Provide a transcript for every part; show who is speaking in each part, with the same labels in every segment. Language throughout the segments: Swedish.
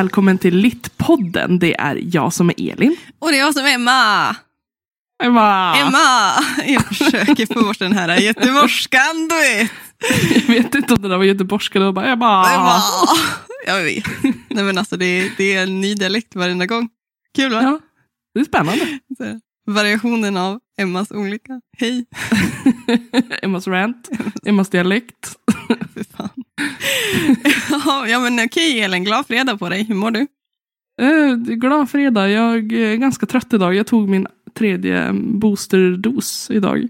Speaker 1: välkommen till Littpodden. Det är jag som är Elin.
Speaker 2: Och det är jag som är Emma.
Speaker 1: Emma!
Speaker 2: Emma! Jag försöker få bort den här göteborgskan, du vet.
Speaker 1: Jag vet inte om det där var göteborgska, det var bara Emma.
Speaker 2: Emma! Jag vet. Nej men alltså det, det är en ny dialekt varenda gång. Kul va?
Speaker 1: Ja, det är spännande.
Speaker 2: Så, variationen av Emmas olika. Hej.
Speaker 1: Emmas rant, Emmas dialekt.
Speaker 2: Fy fan. Ja men okej Elin, glad fredag på dig. Hur mår du?
Speaker 1: Eh, glad fredag. Jag är ganska trött idag. Jag tog min tredje boosterdos idag.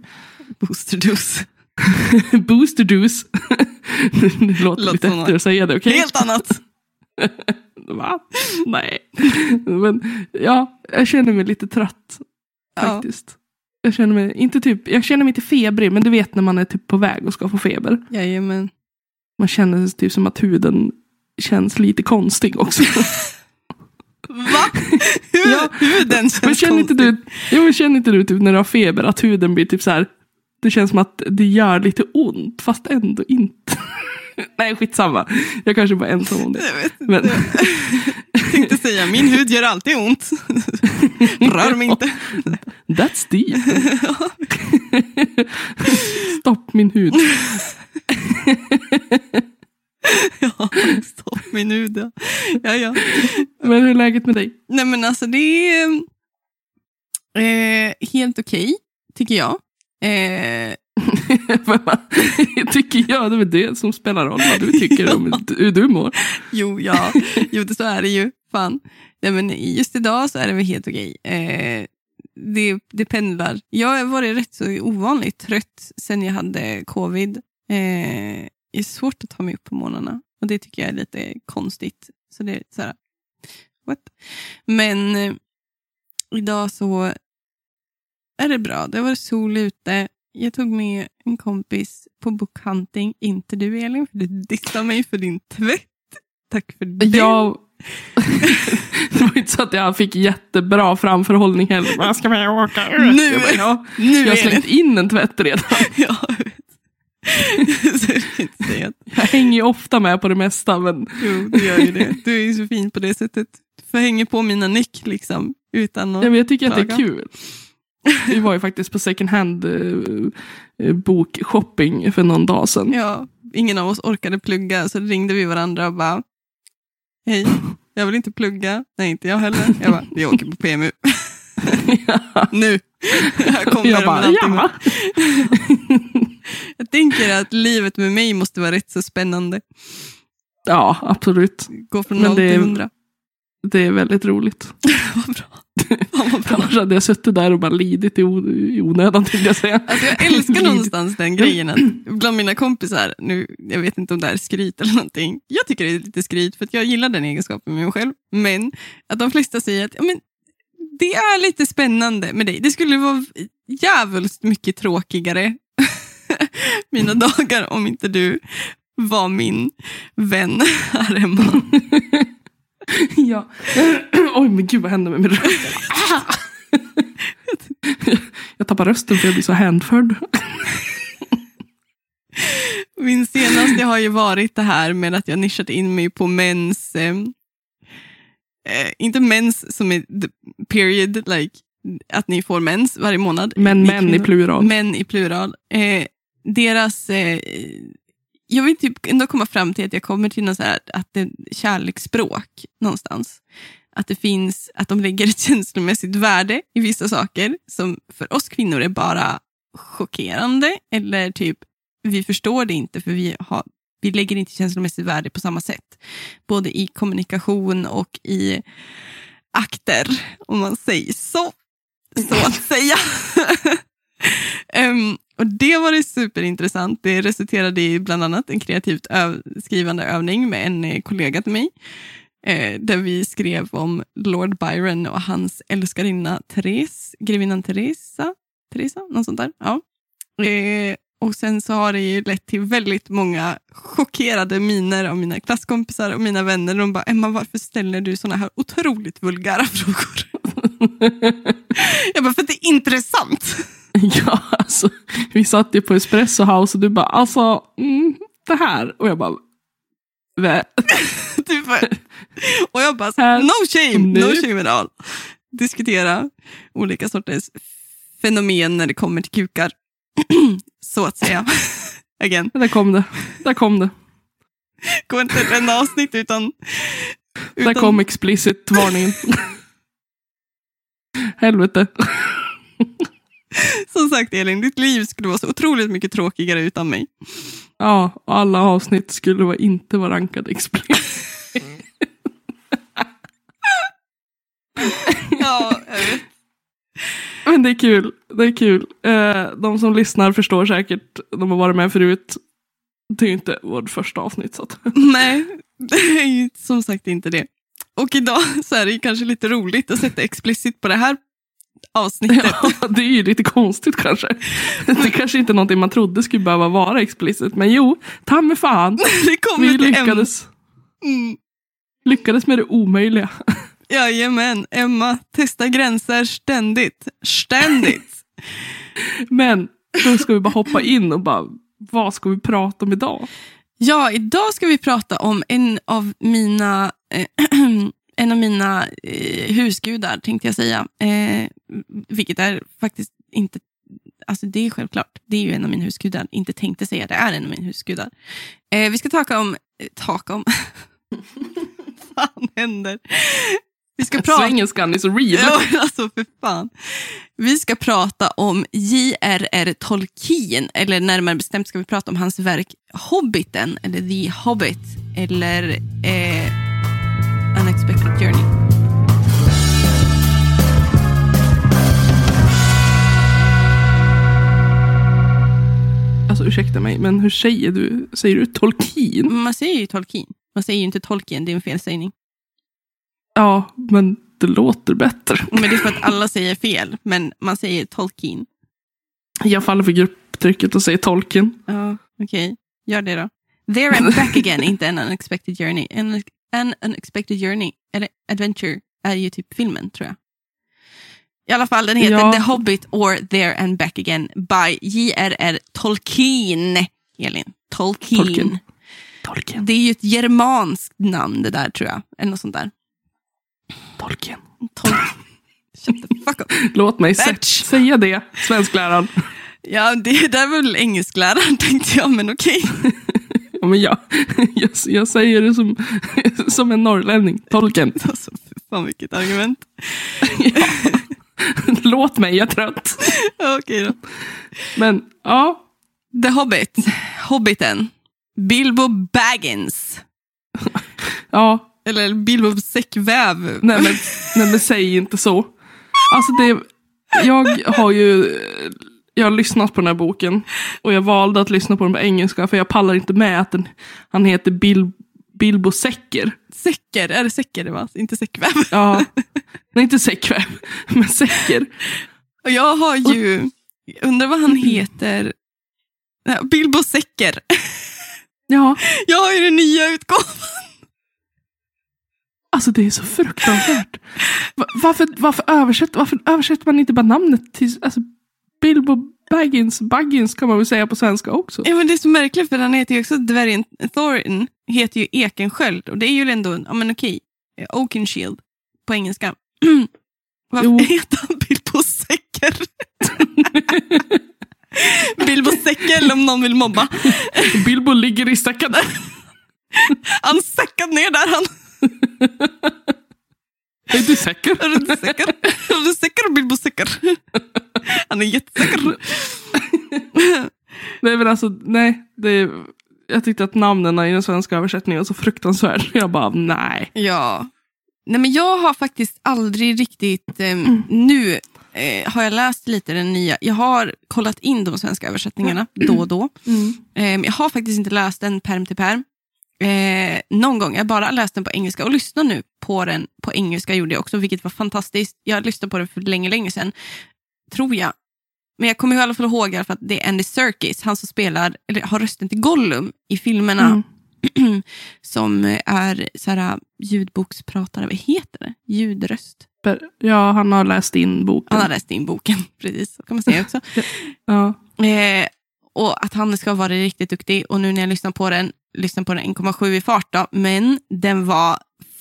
Speaker 2: Boosterdos.
Speaker 1: Boosterdos. det låter
Speaker 2: Låter
Speaker 1: lite efter att säga det, okej?
Speaker 2: Helt annat.
Speaker 1: Va? Nej. Men ja, jag känner mig lite trött.
Speaker 2: Ja.
Speaker 1: Faktiskt. Jag känner mig inte typ, jag känner mig inte febrig, men du vet när man är typ på väg och ska få feber.
Speaker 2: Jajamän.
Speaker 1: Man känner sig typ som att huden känns lite konstig också.
Speaker 2: Va? Hur,
Speaker 1: Ja.
Speaker 2: huden känns
Speaker 1: men känner inte
Speaker 2: konstig.
Speaker 1: du, jo, men känner inte du typ när du har feber att huden blir typ så här. Det känns som att det gör lite ont fast ändå inte. Nej skitsamma. Jag kanske bara är ensam om det.
Speaker 2: Jag vet.
Speaker 1: Men,
Speaker 2: Jag tänkte säga, min hud gör alltid ont. Rör mig inte.
Speaker 1: that's deep. Stopp min hud.
Speaker 2: Ja, stopp min hud. Ja. Ja, ja.
Speaker 1: Men hur är läget med dig?
Speaker 2: Nej men alltså det är eh, helt okej, tycker jag. Eh,
Speaker 1: tycker jag, det är det som spelar roll vad du tycker om hur du mår.
Speaker 2: jo, ja, jo, det så är det ju. Fan. Nej, men just idag så är det väl helt okej. Eh, det, det pendlar. Jag har varit rätt så ovanligt trött sen jag hade covid. Eh, det är svårt att ta mig upp på morgnarna och det tycker jag är lite konstigt. Så det är så här, what? Men eh, idag så är det bra. Det var sol ute. Jag tog med en kompis på bookhunting. Inte du Elin, för du dissade mig för din tvätt. Tack för det.
Speaker 1: Jag... det var inte så att jag fick jättebra framförhållning heller. Vad ska vi åka ut?
Speaker 2: Nu-
Speaker 1: Jag, bara, ja,
Speaker 2: nu
Speaker 1: jag har slängt in en tvätt redan.
Speaker 2: Ja, jag vet. så jag
Speaker 1: Jag hänger ju ofta med på det mesta. Men
Speaker 2: jo, du gör ju det. Du är ju så fin på det sättet. Du hänga på mina nick liksom, utan att...
Speaker 1: Ja, men jag tycker att det är kul. Vi var ju faktiskt på second hand eh, eh, bokshopping för någon dag sedan.
Speaker 2: Ja, ingen av oss orkade plugga, så ringde vi varandra och bara, hej, jag vill inte plugga. Nej, inte jag heller. Jag bara, vi åker på PMU. nu. Här kommer
Speaker 1: jag bara, ja.
Speaker 2: Jag tänker att livet med mig måste vara rätt så spännande.
Speaker 1: ja, absolut.
Speaker 2: Gå från noll till hundra.
Speaker 1: Det är väldigt roligt.
Speaker 2: Vad bra.
Speaker 1: Annars hade jag suttit där och bara lidit i, onödan tänkte jag säga.
Speaker 2: Alltså jag älskar någonstans den grejen att bland mina kompisar, nu, jag vet inte om det här är skryt eller någonting, jag tycker det är lite skryt för att jag gillar den egenskapen med mig själv, men att de flesta säger att ja, men, det är lite spännande med dig, det skulle vara jävligt mycket tråkigare mina dagar om inte du var min vän här hemma.
Speaker 1: Ja. Oj, men gud vad hände med min röst? jag tappar rösten för jag blir så hänförd.
Speaker 2: Min senaste har ju varit det här med att jag nischat in mig på mäns, eh, eh, inte mens som är period, like att ni får mens varje månad.
Speaker 1: Men män i plural.
Speaker 2: Män i plural. Eh, deras, eh, jag vill typ ändå komma fram till att jag kommer till något så här, att det är kärleksspråk någonstans. Att det finns, att de lägger ett känslomässigt värde i vissa saker som för oss kvinnor är bara chockerande eller typ vi förstår det inte för vi, har, vi lägger inte känslomässigt värde på samma sätt. Både i kommunikation och i akter, om man säger så. Så att säga. Em, och Det var det superintressant. Det resulterade i bland annat en kreativt öv skrivande övning med en kollega till mig. Eh, där vi skrev om Lord Byron och hans älskarinna Therese, grevinnan Teresa. Teresa, något sånt där. Ja. Eh, och sen så har det ju lett till väldigt många chockerade miner av mina klasskompisar och mina vänner. De bara, Emma varför ställer du såna här otroligt vulgära frågor? Jag bara, för att det är intressant.
Speaker 1: Ja, alltså. Vi satt ju på Espresso House och du bara, alltså, mm, det här. Och jag bara,
Speaker 2: typ. Och jag bara,
Speaker 1: Här
Speaker 2: no shame, no shame at all. Diskutera olika sorters fenomen när det kommer till kukar. Så att säga. Again,
Speaker 1: Där kom det. Där kom det.
Speaker 2: går inte ett enda avsnitt utan...
Speaker 1: Där kom explicit varningen. Helvete.
Speaker 2: Som sagt Elin, ditt liv skulle vara så otroligt mycket tråkigare utan mig.
Speaker 1: Ja, alla avsnitt skulle vara inte vara rankade explicit.
Speaker 2: Ja, jag vet.
Speaker 1: Men det är kul. Det är kul. Eh, de som lyssnar förstår säkert. De har varit med förut. Det är ju inte vårt första avsnitt. Så.
Speaker 2: Nej, det är ju som sagt inte det. Och idag så är det kanske lite roligt att sätta explicit på det här avsnittet.
Speaker 1: Ja, det är ju lite konstigt kanske. Det kanske inte är någonting man trodde skulle behöva vara explicit. Men jo, ta mig fan. Vi lyckades,
Speaker 2: Mm.
Speaker 1: lyckades med det omöjliga.
Speaker 2: Jajamän, Emma testar gränser ständigt. Ständigt.
Speaker 1: Men då ska vi bara hoppa in och bara, vad ska vi prata om idag?
Speaker 2: Ja, idag ska vi prata om en av mina, eh, en av mina eh, husgudar, tänkte jag säga. Eh, vilket är faktiskt inte... Alltså det är självklart, det är ju en av mina husgudar. Inte tänkte säga, det är en av mina husgudar. Eh, vi ska taka om... Eh, taka om... Vad fan händer? Vi ska prata...
Speaker 1: Svengelskan är så real.
Speaker 2: Ja, alltså för fan. Vi ska prata om J.R.R. Tolkien, eller närmare bestämt ska vi prata om hans verk Hobbiten, eller The Hobbit, eller eh, Unexpected Journey.
Speaker 1: Alltså ursäkta mig, men hur säger du? Säger du Tolkien?
Speaker 2: Man säger ju Tolkien, man säger ju inte Tolkien, det är en felsägning.
Speaker 1: Ja, men det låter bättre.
Speaker 2: Men det är för att alla säger fel, men man säger Tolkien.
Speaker 1: Jag faller för grupptrycket och säger Tolkien.
Speaker 2: Ja, okej. Gör det då. There and back again, inte en unexpected journey. En, an unexpected journey, eller adventure, är ju typ filmen tror jag. I alla fall, den heter
Speaker 1: Ja.
Speaker 2: The Hobbit or There and back again by J.R.R. Tolkien. Elin, Tolkien.
Speaker 1: Tolkien. Tolkien.
Speaker 2: Det är ju ett germanskt namn det där tror jag. Eller något sånt där.
Speaker 1: Tolkien.
Speaker 2: Tol Shut the fuck up.
Speaker 1: Låt mig
Speaker 2: Bitch.
Speaker 1: säga det, svenskläraren.
Speaker 2: Ja, det där var väl engelskläraren tänkte jag, men okej.
Speaker 1: Ja, men jag, jag, jag säger det som, som en norrlänning. Tolkien.
Speaker 2: Alltså, fan vilket argument.
Speaker 1: Låt mig, jag är trött.
Speaker 2: Okej då.
Speaker 1: Men ja,
Speaker 2: The Hobbit, Hobbiten, Bilbo Baggins.
Speaker 1: ja.
Speaker 2: Eller Bilbo säckväv.
Speaker 1: Nej men, nej men säg inte så. Alltså det, jag har ju jag har lyssnat på den här boken och jag valde att lyssna på den på engelska för jag pallar inte med att den, han heter Bil, Bilbo Säcker.
Speaker 2: Säcker, är det säcker det var? Inte säckväv.
Speaker 1: Ja, nej inte Säckväv, men Säcker.
Speaker 2: Och jag har ju, jag undrar vad han heter. Bilbo Säcker.
Speaker 1: Ja,
Speaker 2: Jag har ju den nya utgåvan.
Speaker 1: alltså det är så fruktansvärt. Va- Varför, varför, översätter, varför översätter man inte bara namnet till alltså, Bilbo Baggins? Baggins kan man väl säga på svenska också.
Speaker 2: Ja, men det är så märkligt för han heter ju också dvärgen Thorin. Heter ju Ekensköld och det är ju ändå, ja men okej, eh, Oakenshield på engelska. Varför
Speaker 1: Jo.
Speaker 2: heter han Bilbo Säcker? Bilbo Säcker om någon vill mobba.
Speaker 1: Bilbo ligger i säcken.
Speaker 2: Han säckade ner där han.
Speaker 1: Är du säker?
Speaker 2: Är du säker? Är du säker Bilbo Säcker? Han är jättesäker.
Speaker 1: Nej men alltså, nej. Det, jag tyckte att namnen i den svenska översättningen var så fruktansvärd. Jag bara, nej.
Speaker 2: Ja. Nej, men jag har faktiskt aldrig riktigt... Eh, Nu eh, har jag läst lite den nya. Jag har kollat in de svenska översättningarna då och då. Eh, men jag har faktiskt inte läst den perm till perm. Eh, någon gång. Jag bara läst den på engelska och lyssnar nu på den på engelska gjorde jag också, vilket var fantastiskt. Jag lyssnade på den för länge, länge sedan, tror jag. Men jag kommer i alla fall ihåg att det är Andy Serkis, han som spelar, eller har rösten till Gollum i filmerna,
Speaker 1: Mm.
Speaker 2: som är så här, ljudbokspratare, vad heter det? Ljudröst.
Speaker 1: Ja, han har läst in boken.
Speaker 2: Han har läst in boken, precis, så kan man säga också.
Speaker 1: Ja.
Speaker 2: Eh, och att han ska vara riktigt duktig. Och nu när jag lyssnar på den lyssna på den 1,7 i fart då, men den var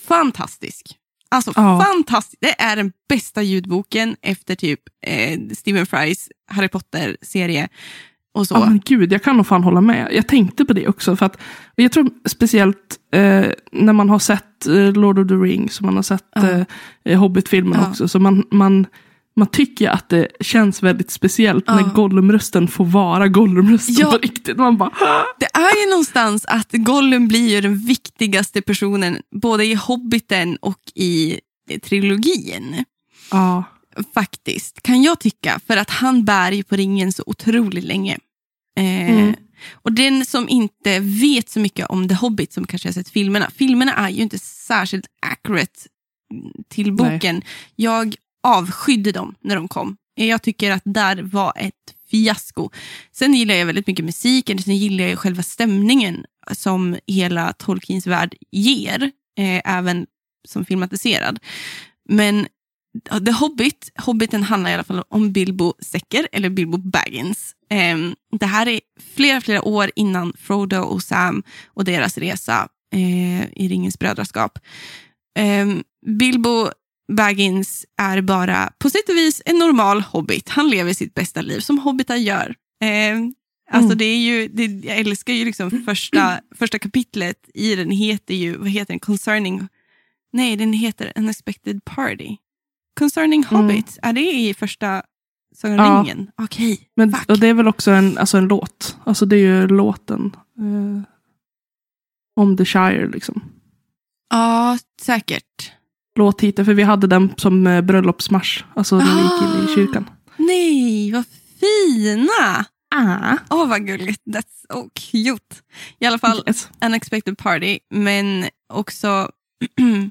Speaker 2: fantastisk. Alltså
Speaker 1: Ja.
Speaker 2: fantastisk. Det är den bästa ljudboken efter typ eh, Stephen Frys Harry Potter-serie. Och så.
Speaker 1: Ja, men gud, jag kan nog fan hålla med. Jag tänkte på det också. För att, jag tror speciellt eh, när man har sett eh, Lord of the Rings och man har sett
Speaker 2: Ja.
Speaker 1: eh, Hobbit-filmen
Speaker 2: Ja.
Speaker 1: också. Så man, man, man tycker att det känns väldigt speciellt
Speaker 2: Ja.
Speaker 1: när Gollum-rösten får vara Gollum-rösten
Speaker 2: Ja.
Speaker 1: på riktigt. Man bara,
Speaker 2: Det är ju någonstans att Gollum blir ju den viktigaste personen både i Hobbiten och i trilogin.
Speaker 1: ja.
Speaker 2: Faktiskt, kan jag tycka. För att han bär ju på ringen så otroligt länge. Eh,
Speaker 1: Mm.
Speaker 2: Och den som inte vet så mycket om The Hobbit, som kanske har sett filmerna. Filmerna är ju inte särskilt accurate till boken. Jag avskydde dem när de kom. Jag tycker att där var ett fiasko. Sen gillar jag väldigt mycket musiken, sen gillar jag själva stämningen som hela Tolkiens värld ger, eh, även som filmatiserad. Men The Hobbit, Hobbiten handlar i alla fall om Bilbo Säcker, eller Bilbo Baggins. Eh, det här är flera, flera år innan Frodo och Sam och deras resa eh, i Ringens brödraskap. Ehm, Bilbo Baggins är bara på sätt och vis en normal hobbit. Han lever sitt bästa liv som hobbitar gör. Ehm, Alltså
Speaker 1: Mm.
Speaker 2: det är ju, det, jag älskar ju liksom första, första kapitlet i den heter ju, vad heter den, Concerning, nej den heter Unexpected Party. Concerning
Speaker 1: Mm.
Speaker 2: Hobbits, är det i första Sagan om
Speaker 1: Ja.
Speaker 2: ringen? Okej,
Speaker 1: Men,
Speaker 2: fuck.
Speaker 1: och det är väl också en, alltså en låt. Alltså det är ju låten. Eh, om The Shire liksom.
Speaker 2: Ja, säkert.
Speaker 1: Låttiteln, för vi hade den som eh, bröllopsmarsch. Alltså när vi gick in i
Speaker 2: Ah.
Speaker 1: kyrkan.
Speaker 2: Nej, vad fina!
Speaker 1: Ah.
Speaker 2: Åh, vad gulligt. That's so cute. I alla fall,
Speaker 1: Yes.
Speaker 2: Unexpected Party, men också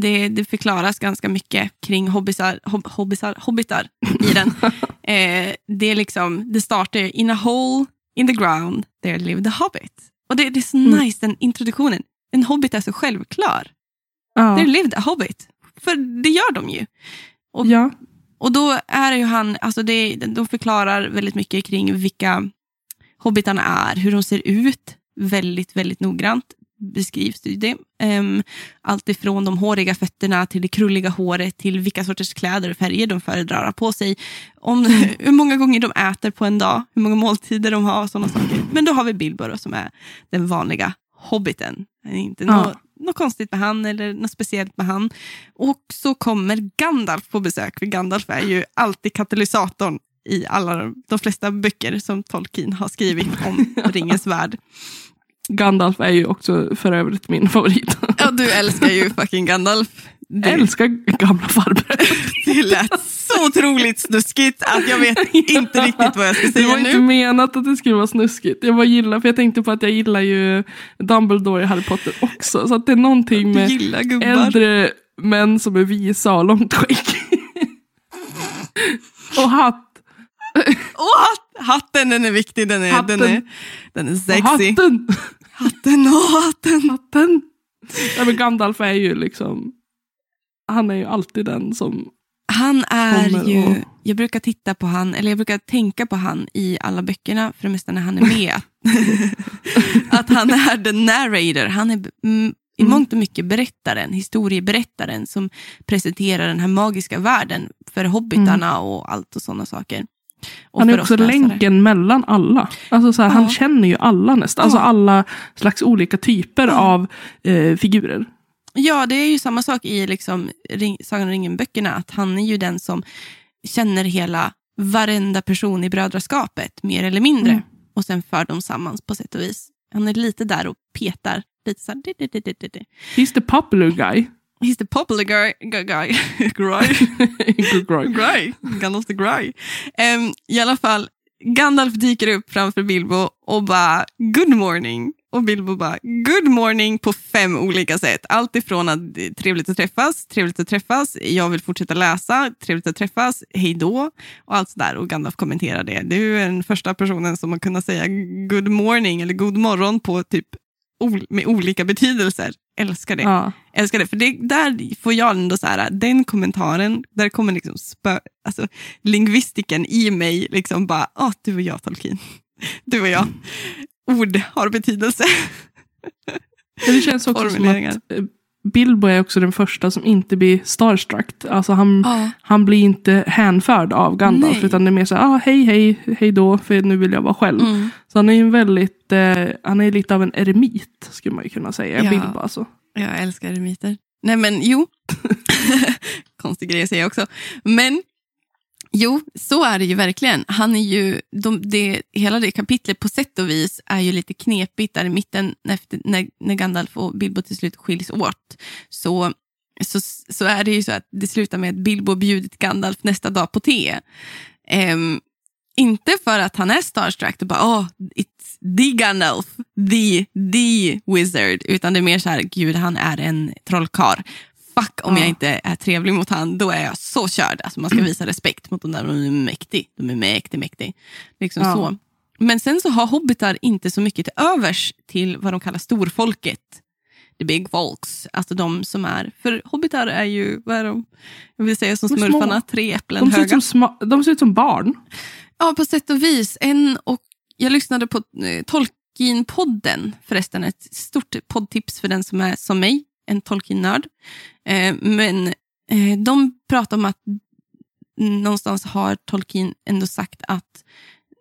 Speaker 2: det, det förklaras ganska mycket kring hobbisar, hob, hobbisar, hobbitar i den. eh, det, är liksom, det startar in a hole in the ground there lived a hobbit. Och det, det är så
Speaker 1: Mm.
Speaker 2: nice, den introduktionen. En hobbit är så självklar.
Speaker 1: Ja.
Speaker 2: There lived a hobbit. För det gör de ju. Och
Speaker 1: ja.
Speaker 2: och då är ju han, alltså det, de förklarar väldigt mycket kring vilka hobbitarna är, hur de ser ut, väldigt, väldigt noggrant beskrivs det. Um, allt ifrån de håriga fötterna till det krulliga håret till vilka sorters kläder och färger de föredrar på sig. Om hur många gånger de äter på en dag, hur många måltider de har och sådana saker. Men då har vi Bilbo då, som är den vanliga hobbiten. Inte
Speaker 1: Ja.
Speaker 2: något, något konstigt med han eller något speciellt med han. Och så kommer Gandalf på besök, för Gandalf är ju alltid katalysatorn i alla de, de flesta böcker som Tolkien har skrivit om Ringens värld.
Speaker 1: Gandalf är ju också för övrigt min favorit.
Speaker 2: Ja, du älskar ju fucking Gandalf.
Speaker 1: Jag
Speaker 2: Det,
Speaker 1: älskar gamla farbröder.
Speaker 2: det lät så otroligt snuskigt att jag vet inte riktigt vad jag ska
Speaker 1: Det
Speaker 2: säga
Speaker 1: var inte
Speaker 2: nu.
Speaker 1: menat att det skulle vara snuskigt. Jag bara gillar, för jag tänkte på att jag gillar ju Dumbledore i Harry Potter också. Så att det är någonting med äldre män som är visa och långt skägg. och hatt.
Speaker 2: Och hatt, hatten, den är viktig. Den är,
Speaker 1: Hatten.
Speaker 2: Den är, den är
Speaker 1: Och
Speaker 2: sexy.
Speaker 1: hatten.
Speaker 2: Hatten och hatten.
Speaker 1: hatten. Ja, men Gandalf är ju liksom, han är ju alltid den som,
Speaker 2: Han är ju,
Speaker 1: och-
Speaker 2: jag brukar titta på han, eller jag brukar tänka på han i alla böckerna, för det mesta när han är med. att han är the narrator. Han är mm, i
Speaker 1: Mm.
Speaker 2: mångt och mycket berättaren, historieberättaren som presenterar den här magiska världen för hobbitarna och allt och sådana saker. Och
Speaker 1: han är också länken mellan alla. Alltså så här,
Speaker 2: Ja.
Speaker 1: Han känner ju alla nästan, alltså
Speaker 2: Ja.
Speaker 1: alla slags olika typer
Speaker 2: Ja.
Speaker 1: av eh, figurer.
Speaker 2: Ja, det är ju samma sak i liksom ring, Sagan om ringen-böckerna, att han är ju den som känner hela varenda person i brödraskapet, mer eller mindre.
Speaker 1: Mm.
Speaker 2: Och sen för dem samman på sätt och vis. Han är lite där och petar. Lite så här, di, di, di, di, di.
Speaker 1: He's the popular guy.
Speaker 2: He's the popular guy. guy, guy. Guy. Guy. Gandalf the Guy. Em, I alla fall, Gandalf dyker upp framför Bilbo och bara good morning. Och Bilbo bara good morning på fem olika sätt. Allt ifrån att är trevligt att träffas, trevligt att träffas, jag vill fortsätta läsa, trevligt att träffas, hej då. Och allt sådär. Och Gandalf kommenterar det. Du är den första personen som har kunnat säga good morning eller god morgon på typ med olika betydelser. Älskar det.
Speaker 1: Ja.
Speaker 2: Älskar det, för det, där får jag ändå så här, den kommentaren, där kommer liksom spö, alltså, lingvistiken i mig liksom bara, ah, du och jag Tolkien. Du och jag. Ord har betydelse.
Speaker 1: Det känns också som att eh, Bilbo är också den första som inte blir starstruck. Alltså han,
Speaker 2: Ja.
Speaker 1: han blir inte hänförd av Gandalf.
Speaker 2: Nej.
Speaker 1: Utan det är mer så här, ah, hej hej, hej då, för nu vill jag vara själv.
Speaker 2: Mm.
Speaker 1: Så han är ju väldigt, eh, han är lite av en eremit skulle man ju kunna säga.
Speaker 2: Ja.
Speaker 1: Bilbo alltså.
Speaker 2: Jag älskar eremiter. Nej men jo. Konstig grej att säga också. Men jo, så är det ju verkligen. Han är ju, de, det, hela det kapitlet på sätt och vis är ju lite knepigt där i mitten efter, när, när Gandalf och Bilbo till slut skiljs åt. Så, så, så är det ju så att det slutar med att Bilbo bjudit Gandalf nästa dag på te. Um, inte för att han är starstruck och bara oh, it's the Gandalf, the, the wizard, utan det är mer så här, gud han är en trollkarl. Fuck om
Speaker 1: Ja.
Speaker 2: jag inte är trevlig mot han, då är jag så körd. Alltså man ska visa respekt mot de där, de är mäktig. De är mäktig, mäktig. Liksom
Speaker 1: Ja.
Speaker 2: så. Men sen så har hobbitar inte så mycket till övers till vad de kallar storfolket. The big folks, alltså de som är, för hobbitar är ju, vad är de? Jag vill säga som
Speaker 1: De
Speaker 2: smurfarna,
Speaker 1: små.
Speaker 2: tre äpplen
Speaker 1: De ser, ut
Speaker 2: höga.
Speaker 1: som sma- de ser ut som barn.
Speaker 2: Ja, på sätt och vis. En och, jag lyssnade på eh, Tolkien-podden, förresten. Ett stort poddtips för den som är som mig, en Tolkien-nörd. Eh, men eh, de pratar om att någonstans har Tolkien ändå sagt att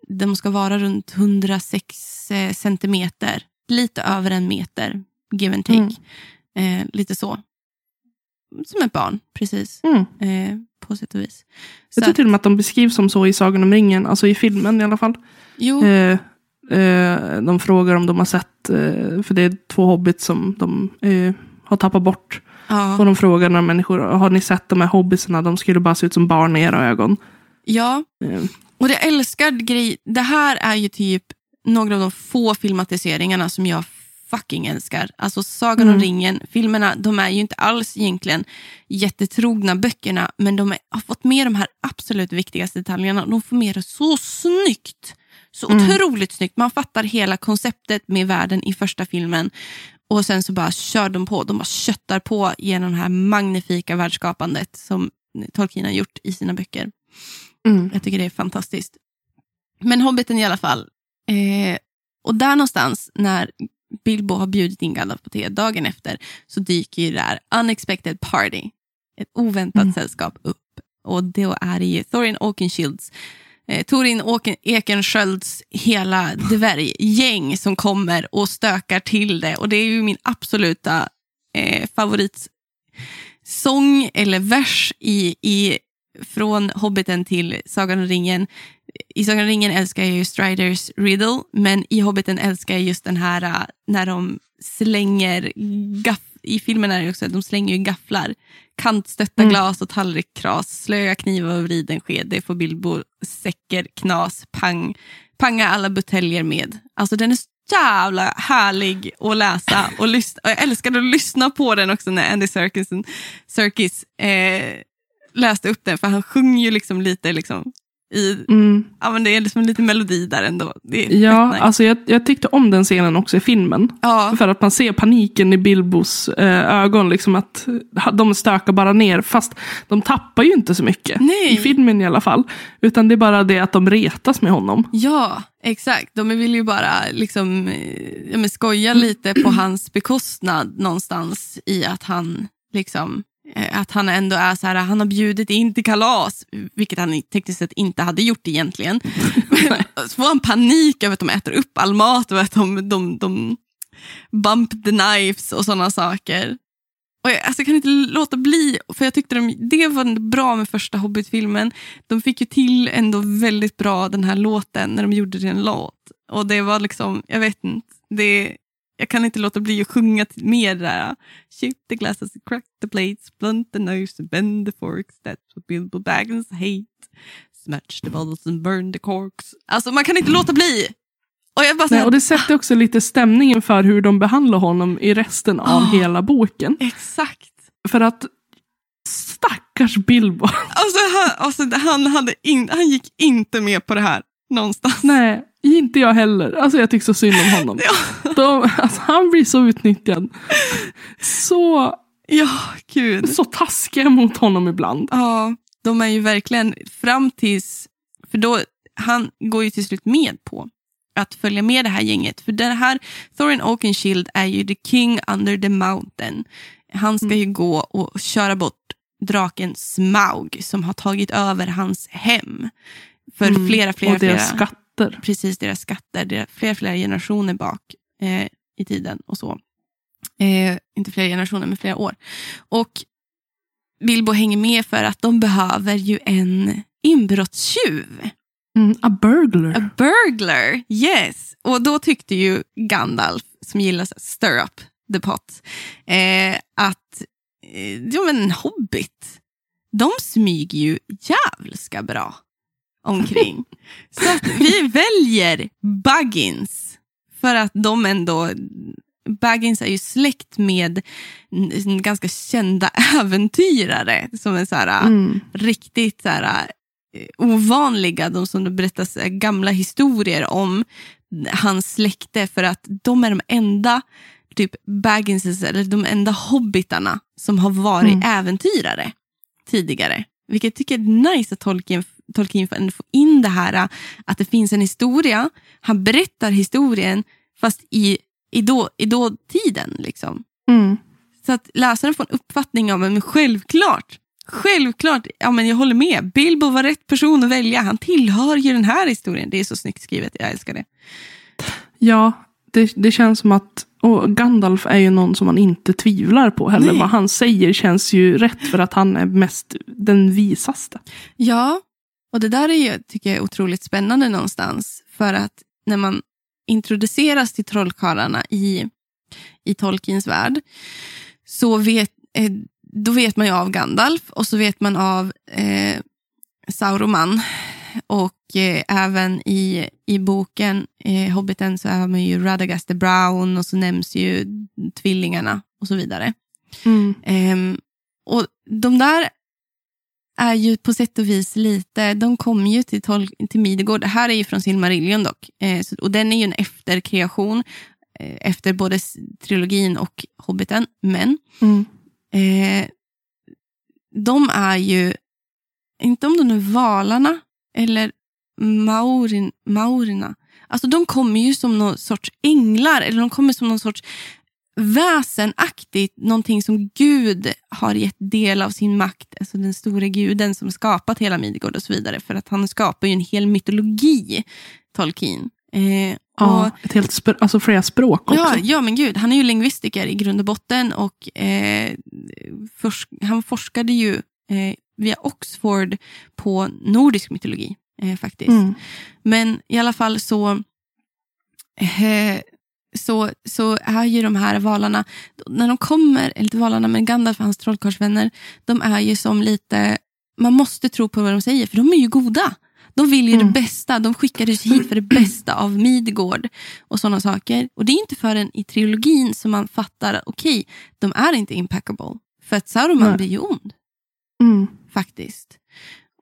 Speaker 2: de ska vara runt 106 eh, centimeter. Lite över en meter, give and take. Eh, lite så. Som ett barn, precis.
Speaker 1: Mm.
Speaker 2: På sätt och vis.
Speaker 1: Jag
Speaker 2: Så
Speaker 1: tror
Speaker 2: att-
Speaker 1: till och med att de beskrivs som så i Sagan om ringen, alltså i filmen i alla fall.
Speaker 2: jo,
Speaker 1: Eh, eh, de frågar om de har sett, eh, för det är två hobbits som de har tappat bort.
Speaker 2: ja.
Speaker 1: Och de frågar några människor, har ni sett de här hobbitsarna? De skulle bara se ut som barn i era ögon.
Speaker 2: ja,
Speaker 1: Eh,
Speaker 2: Och det älskar grej, det här är ju typ några av de få filmatiseringarna som jag fucking älskar. Alltså Sagan om
Speaker 1: Mm.
Speaker 2: ringen, filmerna, de är ju inte alls egentligen jättetrogna böckerna, men de är, har fått med de här absolut viktigaste detaljerna. De får med det så snyggt. Så
Speaker 1: Mm.
Speaker 2: otroligt snyggt. Man fattar hela konceptet med världen i första filmen. Och sen så bara kör de på. De bara köttar på genom det här magnifika världsskapandet som Tolkien har gjort i sina böcker.
Speaker 1: mm.
Speaker 2: Jag tycker det är fantastiskt. Men Hobbiten i alla fall. Eh, och där någonstans när Bilbo har bjudit in Gandalf på te dagen efter så dyker ju det här unexpected party. Ett oväntat
Speaker 1: Mm.
Speaker 2: sällskap upp. Och då är det ju Thorin Oakenshields eh, Torin Ekenskölds hela dvärggäng som kommer och stökar till det. Och det är ju min absoluta eh, favoritsång eller vers i, i, från Hobbiten till Sagan om ringen. I Sagan om ringen älskar jag ju Striders Riddle, men i Hobbiten älskar jag just den här eh, när de slänger gaff i filmen är det också att de slänger ju gafflar. Kantstötta
Speaker 1: Mm.
Speaker 2: glas och tallrikskras, slöa knivar och vriden sked. Det får Bilbo säcker, knas, pang. Panga alla buteljer med. Alltså den är så jävla härlig att läsa och lyssna. Och jag älskade att lyssna på den också när Andy Serkis, Serkis eh, läste upp den. För han sjunger ju liksom lite liksom i,
Speaker 1: Mm.
Speaker 2: ja men det är liksom lite melodi där ändå.
Speaker 1: Ja,
Speaker 2: nice.
Speaker 1: alltså jag, jag tyckte om den scenen också i filmen.
Speaker 2: ja.
Speaker 1: För att man ser paniken i Bilbos eh, ögon, liksom att de stökar bara ner. Fast de tappar ju inte så mycket.
Speaker 2: Nej.
Speaker 1: I filmen i alla fall. Utan det är bara det att de retas med honom.
Speaker 2: Ja, exakt. De vill ju bara liksom, eh, ja, skoja lite på hans bekostnad någonstans i att han liksom att han ändå är så här, han har bjudit in till kalas, vilket han tekniskt sett inte hade gjort egentligen. så får han panik över att de äter upp all mat och att de, de, de bump the knives och sådana saker. Och jag alltså, kan inte låta bli, för jag tyckte de, det var bra med första Hobbit-filmen. De fick ju till ändå väldigt bra den här låten när de gjorde den låt. Och det var liksom, jag vet inte, det, jag kan inte låta bli att sjunga mer där. Shoot the glasses, crack the plates, blunt the knives and bend the forks. That's what Bilbo Baggins hate. Smash the bottles and burn the corks. Alltså man kan inte låta bli. Och jag bara
Speaker 1: Nej,
Speaker 2: här,
Speaker 1: och det sätter också lite stämningen för hur de behandlar honom i resten av
Speaker 2: Ah.
Speaker 1: hela boken.
Speaker 2: exakt.
Speaker 1: För att stackars Bilbo.
Speaker 2: Alltså, han, alltså, han, hade in, han gick inte med på det här någonstans.
Speaker 1: Nej, inte jag heller. Alltså jag tycker så synd om honom. De, alltså, han blir så utnyttjad. Så,
Speaker 2: ja, gud.
Speaker 1: så taskiga mot honom ibland.
Speaker 2: Ja, de är ju verkligen fram tills... För då, han går ju till slut med på att följa med det här gänget. För det här, Thorin Oakenshield är ju the king under the mountain. Han ska ju gå och köra bort draken Smaug som har tagit över hans hem. För
Speaker 1: Mm.
Speaker 2: flera, flera,
Speaker 1: och deras
Speaker 2: flera,
Speaker 1: skatter.
Speaker 2: precis deras skatter, deras, flera, flera generationer bak eh, i tiden och så. Eh, inte flera generationer, men flera år. Och Bilbo hänger med för att de behöver ju en inbrottstjuv.
Speaker 1: Mm, a burglar.
Speaker 2: A burglar, yes. Och då tyckte ju Gandalf, som gillar att stir up the pot, eh, att eh, ja, men en hobbit, de smyger ju jävligt bra omkring. Så att vi väljer Buggins för att de ändå... Baggins är ju släkt med ganska kända äventyrare som är så här,
Speaker 1: Mm.
Speaker 2: riktigt så här, eh, ovanliga, de som det berättas gamla historier om hans släkte för att de är de enda typ Bagginses, eller de enda hobbitarna som har varit
Speaker 1: Mm.
Speaker 2: äventyrare tidigare. Vilket jag tycker är nice att Tolkien, Tolkien ändå få in det här att det finns en historia. Han berättar historien fast i, i, då, i dåtiden. Liksom.
Speaker 1: Mm.
Speaker 2: Så att läsaren får en uppfattning om, men självklart, självklart, ja men jag håller med. Bilbo var rätt person att välja. Han tillhör ju den här historien. Det är så snyggt skrivet, jag älskar det.
Speaker 1: Ja, det, det känns som att och Gandalf är ju någon som man inte tvivlar på heller.
Speaker 2: Nej.
Speaker 1: Vad han säger känns ju rätt för att han är mest den visaste.
Speaker 2: Ja, och det där är ju, tycker jag är otroligt spännande någonstans. För att när man introduceras till trollkarlarna i, i Tolkiens värld så vet, eh, då vet man ju av Gandalf och så vet man av eh, Sauroman. Och eh, även i, i boken eh, Hobbiten så är man ju Radagast the Brown och så nämns ju tvillingarna och så vidare.
Speaker 1: Mm.
Speaker 2: Ehm, och de där är ju på sätt och vis lite, de kommer ju till, tol- till Midgård. Det här är ju från Silmarillion dock. Eh, så, och den är ju en efterkreation eh, efter både trilogin och Hobbiten. Men
Speaker 1: Mm.
Speaker 2: eh, de är ju, inte om de är valarna eller maurin, maurina. Alltså de kommer ju som någon sorts änglar, eller de kommer som någon sorts väsenaktigt, någonting som Gud har gett del av sin makt, alltså den store guden som skapat hela Midgård och så vidare. För att han skapar ju en hel mytologi, Tolkien. Eh,
Speaker 1: Ja,
Speaker 2: och,
Speaker 1: ett helt spr- alltså flera språk också.
Speaker 2: ja, ja, men gud, han är ju lingvistiker i grund och botten och eh, forsk- han forskade ju eh, via Oxford på nordisk mytologi eh, faktiskt.
Speaker 1: Mm.
Speaker 2: Men i alla fall så, eh, så, så är ju de här valarna, när de kommer, eller inte valarna, men Gandalf och hans trollkarlsvänner, de är ju som lite, man måste tro på vad de säger, för de är ju goda. De vill ju
Speaker 1: Mm.
Speaker 2: det bästa, de skickades hit för det bästa av Midgård och sådana saker. Och det är inte förrän i trilogin som man fattar att okej, de är inte impeccable. För att Sauron
Speaker 1: Nej.
Speaker 2: blir ju ond
Speaker 1: Mm.
Speaker 2: faktiskt.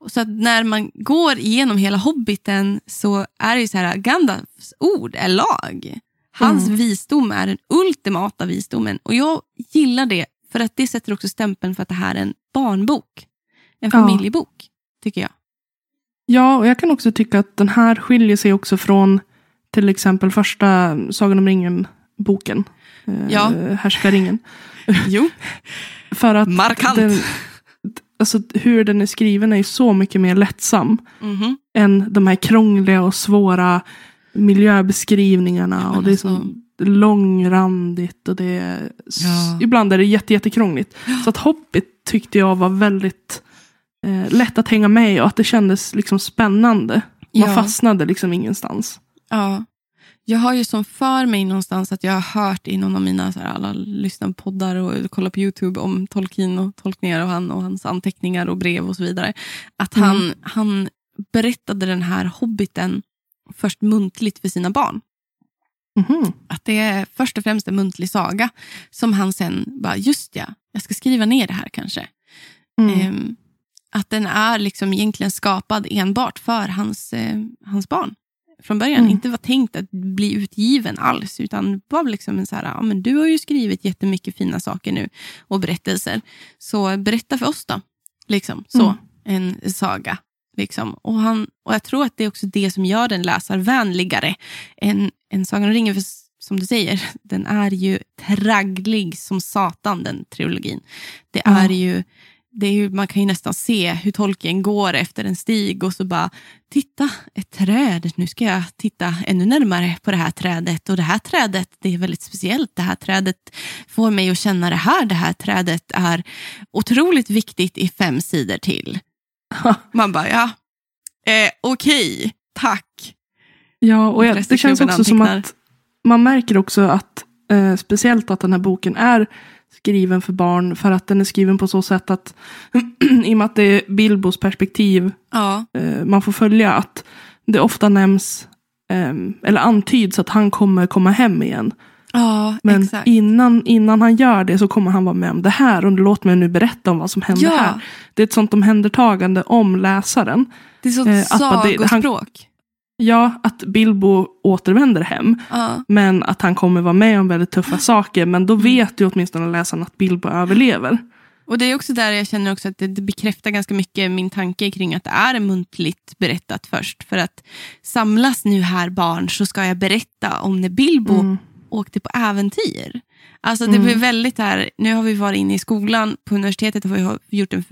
Speaker 2: Så när man går igenom hela Hobbiten så är det ju så här, Gandalfs ord är lag. Hans
Speaker 1: Mm.
Speaker 2: visdom är den ultimata visdomen. Och jag gillar det, för att det sätter också stämpeln för att det här är en barnbok. En
Speaker 1: Ja.
Speaker 2: familjebok, tycker jag.
Speaker 1: Ja, och jag kan också tycka att den här skiljer sig också från till exempel första Sagan om ringen-boken. Eh,
Speaker 2: Ja.
Speaker 1: Härskaringen.
Speaker 2: Jo,
Speaker 1: För att
Speaker 2: markant.
Speaker 1: den, alltså, hur den är skriven är så mycket mer lättsam
Speaker 2: Mhm.
Speaker 1: än de här krångliga och svåra miljöbeskrivningarna.
Speaker 2: men
Speaker 1: och det är
Speaker 2: alltså-
Speaker 1: så långrandigt och det är,
Speaker 2: Ja.
Speaker 1: ibland är det jätte, jättekrångligt. Så att Hobbit tyckte jag var väldigt eh, lätt att hänga med i och att det kändes liksom spännande. Man
Speaker 2: Ja.
Speaker 1: fastnade liksom ingenstans.
Speaker 2: Ja. Jag har ju som för mig någonstans att jag har hört i någon av mina så här, alla lyssna på poddar och kolla på Youtube om Tolkien och tolkningar och, han, och hans anteckningar och brev och så vidare. Att
Speaker 1: Mm.
Speaker 2: han, han berättade den här hobbiten först muntligt för sina barn.
Speaker 1: Mhm.
Speaker 2: Att det är först och främst en muntlig saga som han sen bara, just ja, jag ska skriva ner det här kanske.
Speaker 1: Mm.
Speaker 2: Ehm, att den är liksom egentligen skapad enbart för hans, eh, hans barn. Från början.
Speaker 1: Mm.
Speaker 2: Inte var tänkt att bli utgiven alls. Utan var liksom en så här, ja, men du har ju skrivit jättemycket fina saker nu. Och berättelser. Så berätta för oss då. Liksom så.
Speaker 1: Mm.
Speaker 2: En saga. Liksom. Och, han, och Jag tror att det är också det som gör den läsarvänligare än, än Sagan om ringen. För som du säger, den är ju tragglig som satan, den trilogin. Det är
Speaker 1: Ja.
Speaker 2: ju, det är ju, man kan ju nästan se hur Tolkien går efter en stig och så bara, titta, ett träd. Nu ska jag titta ännu närmare på det här trädet. Och det här trädet, det är väldigt speciellt. Det här trädet får mig att känna det här. Det här trädet är otroligt viktigt i fem sidor till. Man bara, ja, eh, okej, tack.
Speaker 1: Ja, och jag, det känns också som att man märker också att eh, speciellt att den här boken är skriven för barn för att den är skriven på så sätt att i och med att det är Bilbos perspektiv
Speaker 2: Ja,
Speaker 1: eh, man får följa att det ofta nämns eh, eller antyds att han kommer komma hem igen.
Speaker 2: Ja
Speaker 1: Men
Speaker 2: exakt.
Speaker 1: innan, innan han gör det så kommer han vara med om det här och låt mig nu berätta om vad som hände
Speaker 2: Ja.
Speaker 1: här. Det är ett sånt omhändertagande om läsaren.
Speaker 2: Det är sånt
Speaker 1: eh,
Speaker 2: sagospråk.
Speaker 1: Ja, att Bilbo återvänder hem.
Speaker 2: Ja.
Speaker 1: Men att han kommer vara med om väldigt tuffa saker. Men
Speaker 2: Mm.
Speaker 1: då vet ju åtminstone läsaren att Bilbo överlever.
Speaker 2: Och det är också där jag känner också att det, det bekräftar ganska mycket min tanke kring att det är muntligt berättat först. För att samlas nu här barn så ska jag berätta om när Bilbo
Speaker 1: Mm.
Speaker 2: Åkte på äventyr. Alltså det
Speaker 1: Mm.
Speaker 2: blir väldigt här, nu har vi varit inne i skolan, på universitetet har vi gjort en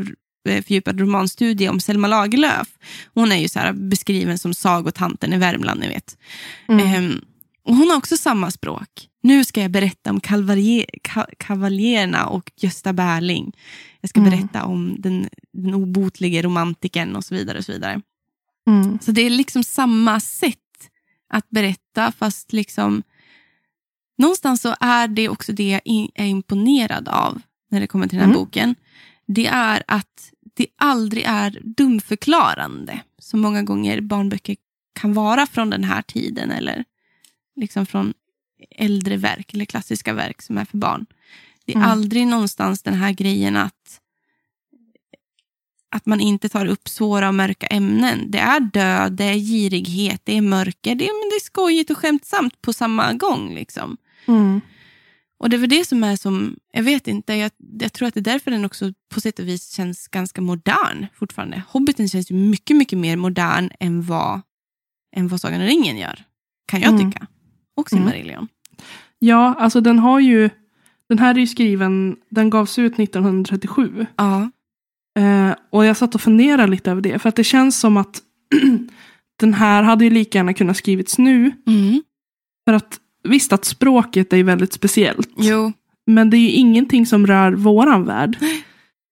Speaker 2: eh, fördjupad romanstudie om Selma Lagerlöf. Hon är ju så här beskriven som sagotanten i Värmland, ni vet.
Speaker 1: Mm.
Speaker 2: Ehm, och hon har också samma språk. Nu ska jag berätta om kavaljer, ka, kavaljerna och Gösta Berling. Jag ska
Speaker 1: Mm.
Speaker 2: berätta om den, den obotlige romantiken och så vidare. och Så vidare.
Speaker 1: Mm.
Speaker 2: Så det är liksom samma sätt att berätta fast liksom någonstans så är det också det jag är imponerad av när det kommer till den här
Speaker 1: Mm.
Speaker 2: boken. Det är att det aldrig är dumförklarande som många gånger barnböcker kan vara från den här tiden eller liksom från äldre verk eller klassiska verk som är för barn. Det är
Speaker 1: Mm.
Speaker 2: aldrig någonstans den här grejen att att man inte tar upp svåra och mörka ämnen. Det är död, det är girighet, det är mörker. Det är, men det är skojigt och skämtsamt på samma gång. Liksom.
Speaker 1: Mm.
Speaker 2: Och det är väl det som är som, jag vet inte, jag, jag tror att det är därför den också på sätt och vis känns ganska modern fortfarande. Hobbiten känns ju mycket, mycket mer modern än vad, än vad Sagan om ringen gör. Kan jag
Speaker 1: Mm.
Speaker 2: tycka. Och
Speaker 1: Mm.
Speaker 2: Silmarillion.
Speaker 1: Ja, alltså den har ju... Den här är ju skriven, den gavs ut 1937.
Speaker 2: Ja.
Speaker 1: Eh, och jag satt och funderade lite över det. För att det känns som att den här hade ju lika gärna kunnat skrivits nu.
Speaker 2: Mm.
Speaker 1: För att visst att språket är väldigt speciellt.
Speaker 2: Jo.
Speaker 1: Men det är ju ingenting som rör våran värld.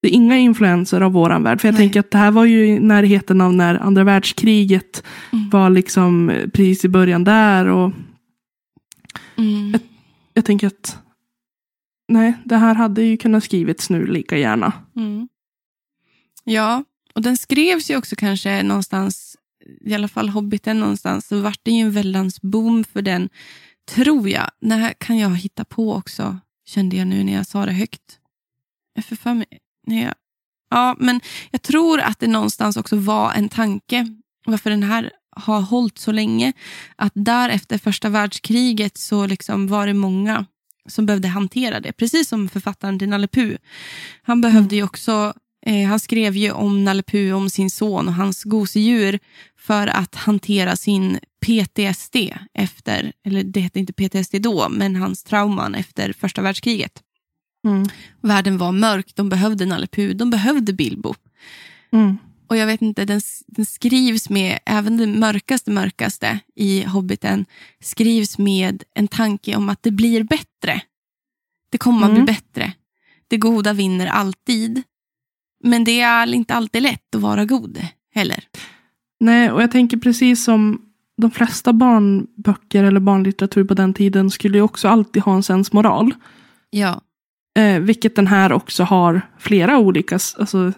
Speaker 1: Det är inga influenser av våran värld. För jag
Speaker 2: Nej.
Speaker 1: tänker att det här var ju i närheten av när andra världskriget
Speaker 2: Mm.
Speaker 1: var liksom eh, precis i början där. Och
Speaker 2: Mm.
Speaker 1: jag tänker att nej, det här hade ju kunnat skrivits nu lika gärna.
Speaker 2: Mm. Ja, och den skrevs ju också kanske någonstans, i alla fall Hobbiten någonstans, så vart det ju en väldans boom för den, tror jag. Det här kan jag hitta på också, kände jag nu när jag sa det högt. Jag för mig, när jag, ja, men jag tror att det någonstans också var en tanke varför den här har hållit så länge. Att där efter första världskriget så liksom var det många som behövde hantera det. Precis som författaren till Nalle. Han behövde ju också, eh, han skrev ju om Nalle Puh, om sin son och hans gosedjur för att hantera sin PTSD efter, eller det hette inte PTSD då, men hans trauman efter första världskriget.
Speaker 1: Mm.
Speaker 2: Världen var mörk, de behövde Nalle Puh, de behövde Bilbo.
Speaker 1: Mm.
Speaker 2: Och jag vet inte, den, den skrivs med, även det mörkaste mörkaste i Hobbiten, skrivs med en tanke om att det blir bättre. Det kommer att
Speaker 1: Mm.
Speaker 2: bli bättre. Det goda vinner alltid. Men det är inte alltid lätt att vara god heller.
Speaker 1: Nej, och jag tänker precis som de flesta barnböcker eller barnlitteratur på den tiden skulle ju också alltid ha en sensmoral.
Speaker 2: Ja.
Speaker 1: Eh, vilket den här också har flera olika. Alltså, Den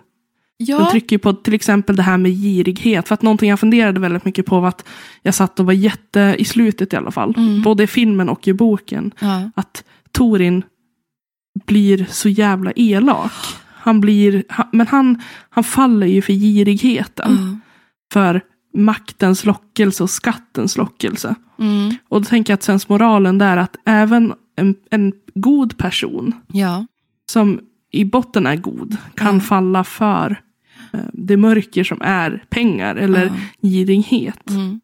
Speaker 2: Ja,
Speaker 1: trycker ju på till exempel det här med girighet. För att någonting jag funderade väldigt mycket på var att jag satt och var jätte, i slutet i alla fall,
Speaker 2: Mm.
Speaker 1: både i filmen och i boken,
Speaker 2: ja.
Speaker 1: att Torin blir så jävla elak. Han blir, han, men han, han faller ju för girigheten.
Speaker 2: ja.
Speaker 1: För maktens lockelse och skattens lockelse.
Speaker 2: Mm.
Speaker 1: Och då tänker jag att sensmoralen där att även en, en god person
Speaker 2: ja.
Speaker 1: som i botten är god kan
Speaker 2: Mm.
Speaker 1: falla för eh, det mörker som är pengar eller
Speaker 2: Ja.
Speaker 1: girighet.
Speaker 2: Mm.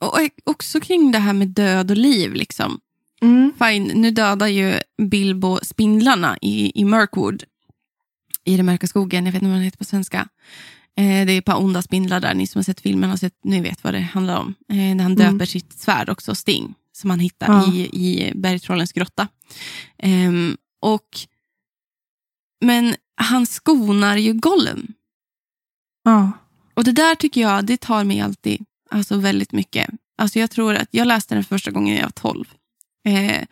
Speaker 2: Och också kring det här med död och liv. liksom.
Speaker 1: Mm.
Speaker 2: Fine, nu dödar ju Bilbo spindlarna i, i Mirkwood. I den mörka skogen. Jag vet inte vad den heter på svenska. Eh, det är ett par onda spindlar där. Ni som har sett filmen har sett, ni vet vad det handlar om. Eh, när han döper
Speaker 1: Mm.
Speaker 2: sitt svärd också, Sting. Som han hittar
Speaker 1: Ja.
Speaker 2: i, i bergtrollens grotta. Ehm, och, men han skonar ju Gollum.
Speaker 1: Ja.
Speaker 2: Och det där tycker jag, det tar mig alltid alltså väldigt mycket. Alltså jag tror att jag läste den första gången jag var 12. Eh,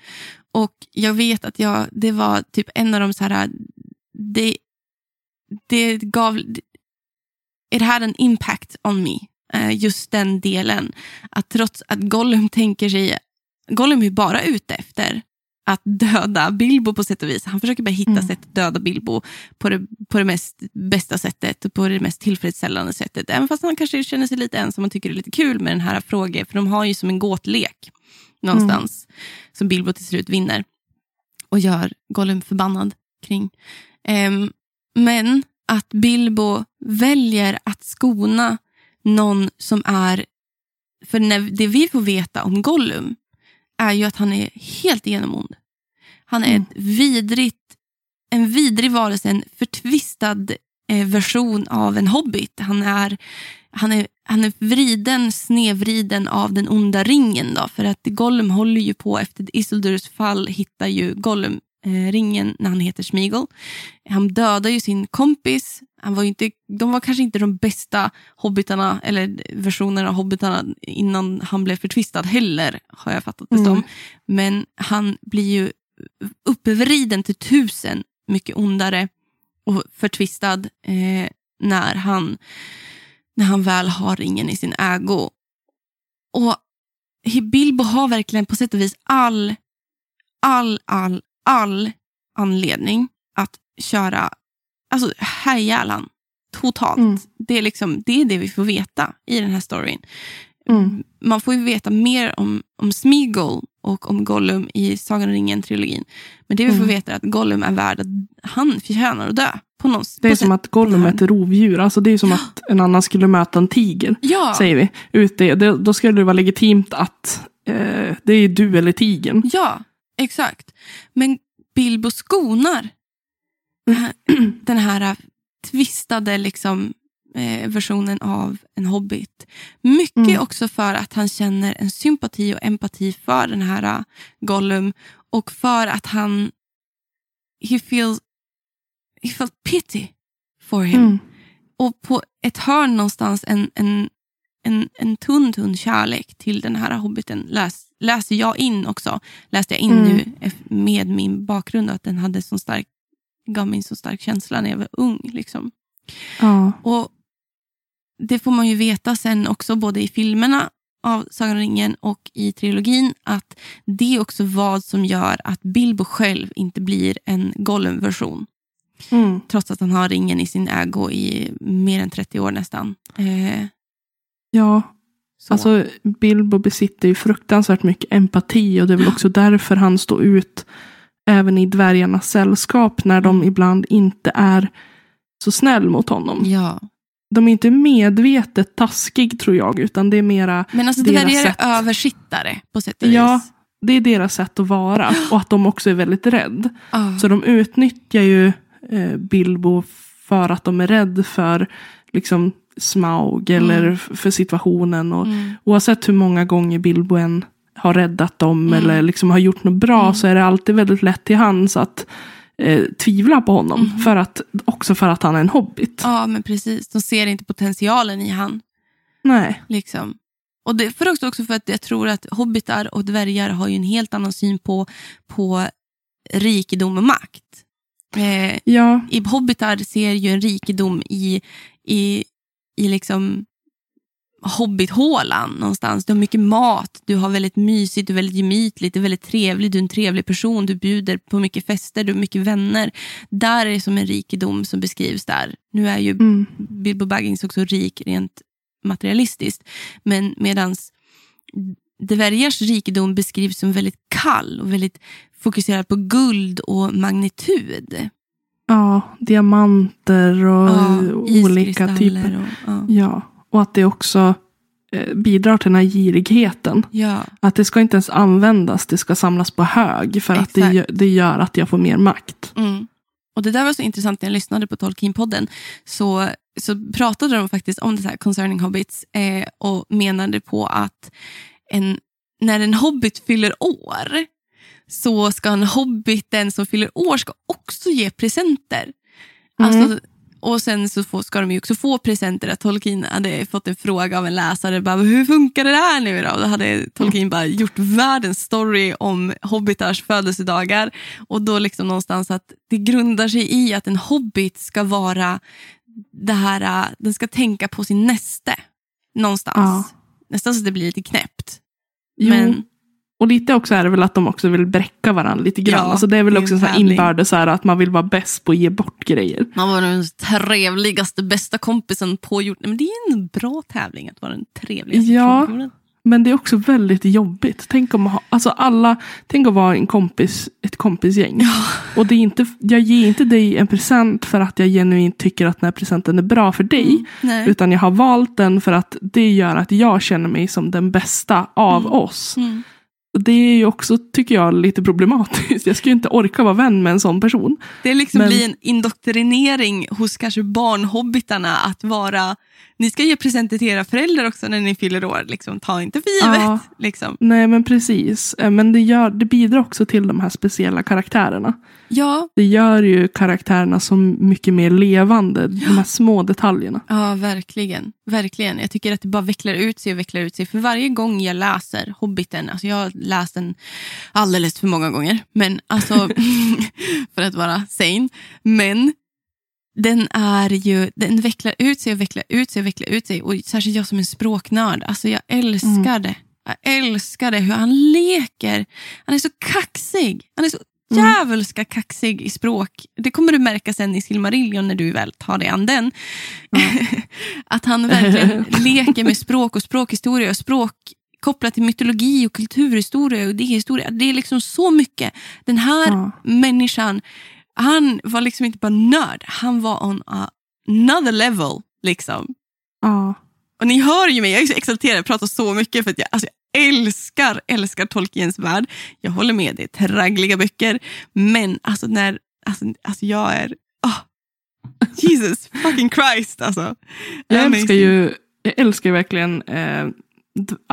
Speaker 2: och jag vet att jag, det var typ en av de så här, det, det gav, it had an impact on me. Eh, just den delen. Att trots att Gollum tänker sig, Gollum är bara ute efter att döda Bilbo på sätt och vis. Han försöker bara hitta
Speaker 1: Mm.
Speaker 2: sätt att döda Bilbo på det, på det mest bästa sättet och på det mest tillfredsställande sättet. Även fast han kanske känner sig lite ensam och tycker det är lite kul med den här frågan. För de har ju som en gåtlek någonstans. Som Bilbo till slut vinner. Och gör Gollum förbannad kring. Ehm, men att Bilbo väljer att skona någon som är... För när, det vi får veta om Gollum är ju att han är helt igenom ond. Han är
Speaker 1: Mm.
Speaker 2: ett vidrigt, en vidrig varelse, en förtvistad eh, version av en hobbit. Han är, han, är, han är vriden, snedvriden av den onda ringen. Då, för att Gollum håller ju på, efter Isildurs fall, hittar ju Gollum eh, ringen när han heter Smeagol. Han dödar ju sin kompis. Han var inte, de var kanske inte de bästa hobbitarna, eller versionerna av hobbitarna innan han blev förtvistad heller, har jag fattat det
Speaker 1: Mm.
Speaker 2: som. Men han blir ju uppvriden till tusen mycket ondare och förtvistad eh, när, han, när han väl har ringen i sin ägo. Och Bilbo har verkligen på sätt och vis all, all, all, all anledning att köra, alltså härja han totalt.
Speaker 1: Mm.
Speaker 2: Det, är liksom, det är det vi får veta i den här storyn.
Speaker 1: Mm.
Speaker 2: Man får ju veta mer om, om Smeagol och om Gollum i Sagan om ringen-trilogin. Men det vi får
Speaker 1: Mm.
Speaker 2: veta är att Gollum är värd att han förtjänar att dö. På någon,
Speaker 1: Det är som att Gollum är ett rovdjur. Alltså det är som att en annan skulle möta en tiger.
Speaker 2: Ja,
Speaker 1: Säger vi. Ute, det, då skulle det vara legitimt att eh, det är du eller tigern.
Speaker 2: ja, exakt. Men Bilbo skonar den här, äh, tvistade liksom, eh, versionen av en hobbit. Mycket
Speaker 1: Mm.
Speaker 2: också för att han känner en sympati och empati för den här äh, Gollum och för att han he feels he felt pity for him.
Speaker 1: Mm.
Speaker 2: Och på ett hörn någonstans en, en, en, en tunn, tunn kärlek till den här hobbiten läs, läser jag in också. Läste jag in
Speaker 1: Mm.
Speaker 2: nu eff- med min bakgrund att den hade så stark, gav mig en så stark känsla när jag var ung. Liksom.
Speaker 1: Ja.
Speaker 2: Och Det får man ju veta sen också både i filmerna av Sagan om ringen och i trilogin att det är också vad som gör att Bilbo själv inte blir en Gollum-version.
Speaker 1: Mm.
Speaker 2: Trots att han har ringen i sin ägo i mer än 30 år nästan. Eh,
Speaker 1: Ja,
Speaker 2: så.
Speaker 1: alltså Bilbo besitter ju fruktansvärt mycket empati och det är väl också därför han står ut även i dvärgarnas sällskap när de
Speaker 2: Mm.
Speaker 1: ibland inte är så snäll mot honom.
Speaker 2: ja.
Speaker 1: De är inte medvetet taskig tror jag, utan det är mera,
Speaker 2: Men alltså dvärgar är
Speaker 1: sätt.
Speaker 2: översittare på sätt och
Speaker 1: Ja.
Speaker 2: vis.
Speaker 1: det är deras sätt att vara och att de också är väldigt rädd.
Speaker 2: Ja.
Speaker 1: Så de utnyttjar ju eh, Bilbo för att de är rädda för liksom Smaug eller
Speaker 2: Mm.
Speaker 1: för situationen. Och
Speaker 2: Mm.
Speaker 1: Oavsett hur många gånger Bilbo än har räddat dem
Speaker 2: Mm.
Speaker 1: eller liksom har gjort något bra
Speaker 2: Mm.
Speaker 1: så är det alltid väldigt lätt till hands att eh, tvivla på honom.
Speaker 2: Mhm.
Speaker 1: För att, också för att han är en hobbit.
Speaker 2: ja, men precis. De ser inte potentialen i han.
Speaker 1: Nej.
Speaker 2: Liksom. Och det för också, också för att jag tror att hobbitar och dvärgar har ju en helt annan syn på, på rikedom och makt. Eh,
Speaker 1: Ja.
Speaker 2: i hobbitar ser ju en rikedom i, i, i liksom hobbithålan någonstans. Du har mycket mat, du har väldigt mysigt, du är väldigt gemytligt, du är väldigt trevlig, du är en trevlig person, du bjuder på mycket fester, du har mycket vänner. Där är det som en rikedom som beskrivs där. Nu är ju
Speaker 1: Mm.
Speaker 2: Bilbo Baggins också rik rent materialistiskt. Men medans dvärgars rikedom beskrivs som väldigt kall och väldigt fokuserad på guld och magnitud.
Speaker 1: Ja, diamanter och olika typer.
Speaker 2: Och, ja.
Speaker 1: Ja, och att det också eh, bidrar till den här girigheten.
Speaker 2: ja,
Speaker 1: Att det ska inte ens användas, det ska samlas på hög. För att det,
Speaker 2: Exakt.
Speaker 1: det gör att jag får mer makt.
Speaker 2: Mm. Och Det där var så intressant när jag lyssnade på Tolkien-podden. Så, så pratade de faktiskt om det här concerning hobbits eh, och menade på att en, när en hobbit fyller år så ska en hobbit, den som fyller år, ska också ge presenter.
Speaker 1: Mm.
Speaker 2: Alltså, och sen så får, ska de ju också få presenter. Att Tolkien hade fått en fråga av en läsare. Bara, Hur funkar det där nu då? Då hade Tolkien bara gjort världens story om hobbitars födelsedagar. Och då liksom någonstans att det grundar sig i att en hobbit ska vara det här, den ska tänka på sin näste. Någonstans.
Speaker 1: Ja.
Speaker 2: Nästan så det blir lite knäppt.
Speaker 1: Jo,
Speaker 2: Men
Speaker 1: och lite också är det väl att de också vill bräcka varandra lite grann.
Speaker 2: Ja,
Speaker 1: alltså det är väl
Speaker 2: det är
Speaker 1: också
Speaker 2: en
Speaker 1: så här inbördes så här att man vill vara bäst på att ge bort grejer.
Speaker 2: man var den trevligaste, bästa kompisen på jorden. Men det är en bra tävling att vara den trevligaste
Speaker 1: Ja. Men det är också väldigt jobbigt. Tänk om ha, alltså alla, tänk att vara en kompis, ett kompisgäng. Och det är inte, jag ger inte dig en present för att jag genuint tycker att den här presenten är bra för dig.
Speaker 2: Nej.
Speaker 1: Utan jag har valt den för att det gör att jag känner mig som den bästa av oss.
Speaker 2: Mm.
Speaker 1: Det är ju också, tycker jag, lite problematiskt. Jag skulle ju inte orka vara vän med en sån person.
Speaker 2: Det liksom
Speaker 1: Men-
Speaker 2: blir en indoktrinering hos kanske barnhobbitarna att vara, ni ska ge presenter till era föräldrar också när ni fyller år. Liksom, ta inte för givet.
Speaker 1: Ja.
Speaker 2: Liksom.
Speaker 1: Nej men precis. Eh, Men det, gör, det bidrar också till de här speciella karaktärerna.
Speaker 2: Ja,
Speaker 1: Det gör ju karaktärerna så mycket mer levande. De här små detaljerna.
Speaker 2: ja, verkligen. verkligen. Jag tycker att det bara vecklar ut sig och vecklar ut sig. För varje gång jag läser Hobbiten, alltså jag har läst den alldeles för många gånger, men alltså för att vara sane. Men den är ju, den vecklar ut sig och vecklar ut sig och vecklar ut sig. Och särskilt jag som en språknörd, alltså jag älskar det. Jag älskar det, hur han leker. Han är så kaxig. Han är så djävulska kaxig i språk. Det kommer du märka sen i Silmarillion när du väl tar dig an den. att han verkligen leker med språk och språkhistoria och språk kopplat till mytologi och kulturhistoria och idéhistoria. Det är liksom så mycket. Den här människan, han var liksom inte bara nörd, han var on another level. liksom.
Speaker 1: Ja.
Speaker 2: Och ni hör ju mig, jag är så exalterad, jag pratar så mycket för att jag, alltså, jag älskar, älskar Tolkiens värld. Jag håller med, det är traggliga böcker. Men alltså när, alltså, alltså jag är, oh, Jesus fucking Christ alltså.
Speaker 1: Jag
Speaker 2: Amazing.
Speaker 1: älskar ju jag älskar ju verkligen eh,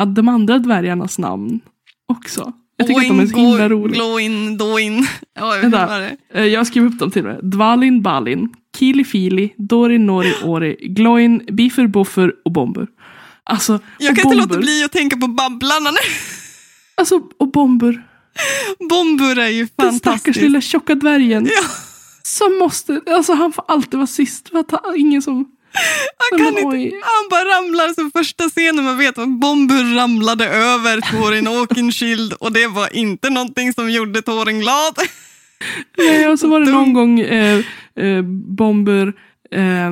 Speaker 1: de andra dvärgarnas namn också. Jag tycker att de är så himla roliga.
Speaker 2: Glowin, Doin. Ja, det?
Speaker 1: Eh, Jag skrev upp dem till med. Dvalin, Balin, Kili, Fili, Dorin, Nori, Ori, Gloin, Bifur, Boffer och Bomber. Alltså,
Speaker 2: Jag kan inte låta
Speaker 1: Bomber.
Speaker 2: bli att tänka på Babblarna nu.
Speaker 1: Alltså, och Bomber.
Speaker 2: Bombur är ju
Speaker 1: Den stackars lilla tjocka dvärgen.
Speaker 2: Ja,
Speaker 1: Som måste, alltså han får alltid vara sist. För att han, ingen som...
Speaker 2: han, kan inte,
Speaker 1: oj.
Speaker 2: han bara ramlar som första scenen man vet att Bombur ramlade över Torin Åkenskild och det var inte någonting som gjorde Torin glad.
Speaker 1: Nej, och så var det någon gång eh, eh, Bomber, eh,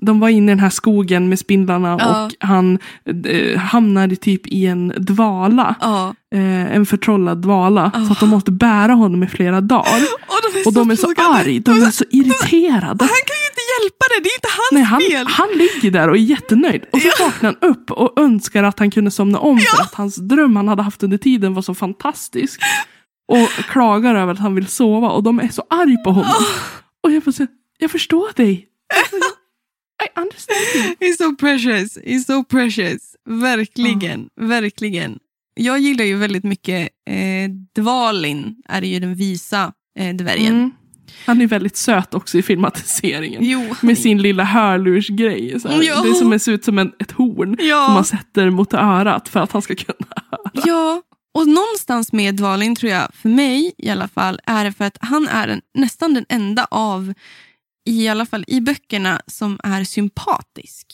Speaker 1: de var inne i den här skogen med spindlarna
Speaker 2: Ja.
Speaker 1: och han eh, hamnade typ i en dvala.
Speaker 2: Ja,
Speaker 1: Eh, en förtrollad dvala. Så
Speaker 2: Oh.
Speaker 1: att de måste bära honom i flera dagar.
Speaker 2: och de är
Speaker 1: Och
Speaker 2: så,
Speaker 1: de är så
Speaker 2: plågade.
Speaker 1: arga, de är så irriterade.
Speaker 2: Han kan hjälpa det, det är inte hans
Speaker 1: Nej, han,
Speaker 2: fel.
Speaker 1: han ligger där och är jättenöjd. Och så vaknar han upp och önskar att han kunde somna om för att hans dröm han hade haft under tiden var så fantastisk. Och klagar över att han vill sova och de är så arg på honom. Och jag får säga, jag förstår dig. I understand you.
Speaker 2: He's so precious. He's so precious. Verkligen, verkligen. Jag gillar ju väldigt mycket eh, Dvalin, är ju den visa eh, dvärgen.
Speaker 1: Mm. Han är väldigt söt också i filmatiseringen.
Speaker 2: Jo,
Speaker 1: Med sin lilla hörlursgrej. Det är som ser ut som en, ett horn som
Speaker 2: ja,
Speaker 1: man sätter mot örat för att han ska kunna höra.
Speaker 2: ja. Och någonstans med Dvalin tror jag, för mig i alla fall, är det för att han är en, nästan den enda av, i alla fall i böckerna, som är sympatisk.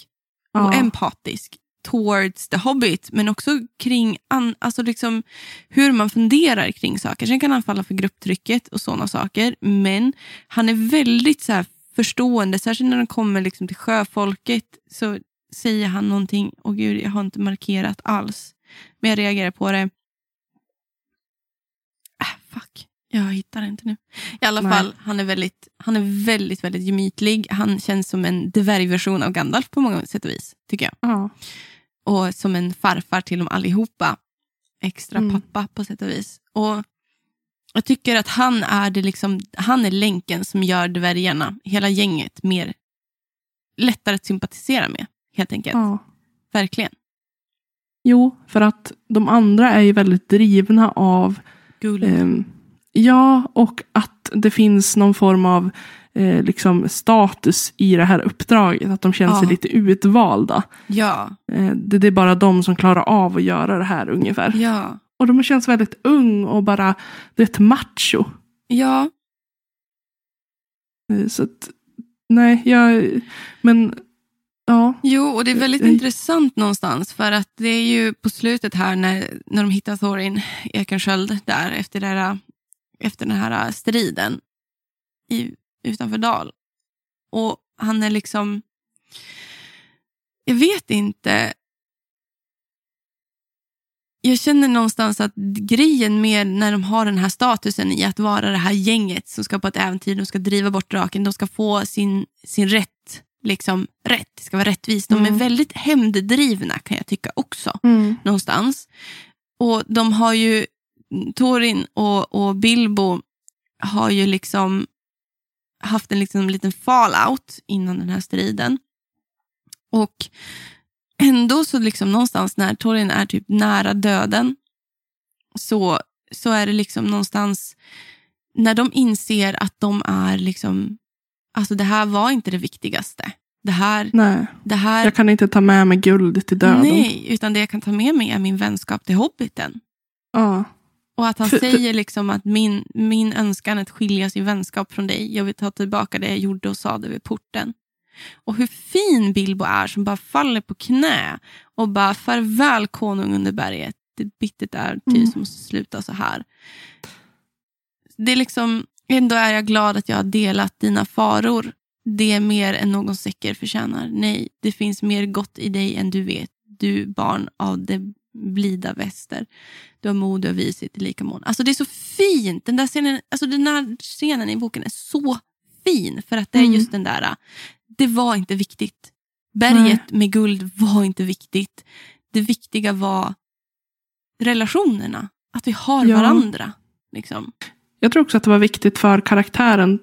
Speaker 2: och
Speaker 1: Ja.
Speaker 2: empatisk towards the hobbit, men också kring an, alltså liksom hur man funderar kring saker. Sen kan han falla för grupptrycket och sådana saker, men han är väldigt så här förstående, särskilt när de kommer liksom till sjöfolket så säger han någonting, och gud, jag har inte markerat alls, men jag reagerar på det. Ah, fuck. Jag hittar det inte nu. I alla
Speaker 1: Nej.
Speaker 2: fall, han är väldigt, han är väldigt, väldigt gemytlig. Han känns som en dvärgversion av Gandalf på många sätt och vis, tycker jag.
Speaker 1: Ja.
Speaker 2: Och som en farfar till dem allihopa. Extra
Speaker 1: Mm.
Speaker 2: pappa på sätt och vis. Och jag tycker att han är, det liksom, han är länken som gör dvärgarna, hela gänget, mer lättare att sympatisera med. Helt enkelt.
Speaker 1: ja.
Speaker 2: Verkligen.
Speaker 1: Jo, för att de andra är ju väldigt drivna av. Ehm, ja, och att det finns någon form av eh, liksom status i det här uppdraget. Att de känner sig
Speaker 2: Ja.
Speaker 1: lite utvalda.
Speaker 2: Ja,
Speaker 1: Eh, det, det är bara de som klarar av att göra det här ungefär.
Speaker 2: ja,
Speaker 1: Och de känns väldigt ung och bara, du vet, macho.
Speaker 2: ja.
Speaker 1: Eh, så att, nej, jag, men ja.
Speaker 2: Jo, och det är väldigt
Speaker 1: Eh, eh.
Speaker 2: intressant någonstans. För att det är ju på slutet här när, när de hittar Thorin Ekensköld där efter, det här, efter den här striden i, utanför Dal. Och han är liksom... Jag vet inte. Jag känner någonstans att grejen med när de har den här statusen i att vara det här gänget som ska på ett äventyr, de ska driva bort draken, de ska få sin, sin rätt liksom rätt. Det ska vara rättvist. De är
Speaker 1: Mm.
Speaker 2: väldigt hämnddrivna kan jag tycka också.
Speaker 1: Mm.
Speaker 2: Någonstans. Och de har ju, Torin och, och Bilbo har ju liksom haft en liksom liten fallout innan den här striden. Och ändå så liksom någonstans när Torin är typ nära döden så, så är det liksom någonstans när de inser att de är liksom, alltså det här var inte det viktigaste. Det här,
Speaker 1: Nej,
Speaker 2: det här
Speaker 1: jag kan inte ta med mig guld till döden.
Speaker 2: Nej, utan det jag kan ta med mig är min vänskap till Hobbiten.
Speaker 1: Ja.
Speaker 2: Och att han säger liksom att min, min önskan att skiljas i vänskap från dig. Jag vill ta tillbaka det jag gjorde och sa det vid porten. Och hur fin Bilbo är som bara faller på knä och bara farväl konung under berget. Det bittert är ty
Speaker 1: Mm.
Speaker 2: som måste sluta så här. Det är liksom, ändå är jag glad att jag har delat dina faror. Det är mer än någon säcker förtjänar. Nej, det finns mer gott i dig än du vet. Du barn av det blida väster. Du har mod och vishet i lika mån. Alltså det är så fint. Den där scenen, alltså den här scenen i boken är så fin. För att det är
Speaker 1: Mm.
Speaker 2: just den där, det var inte viktigt. Berget med guld var inte viktigt. Det viktiga var relationerna. Att vi har
Speaker 1: Ja.
Speaker 2: varandra. Liksom.
Speaker 1: Jag tror också att det var viktigt för karaktären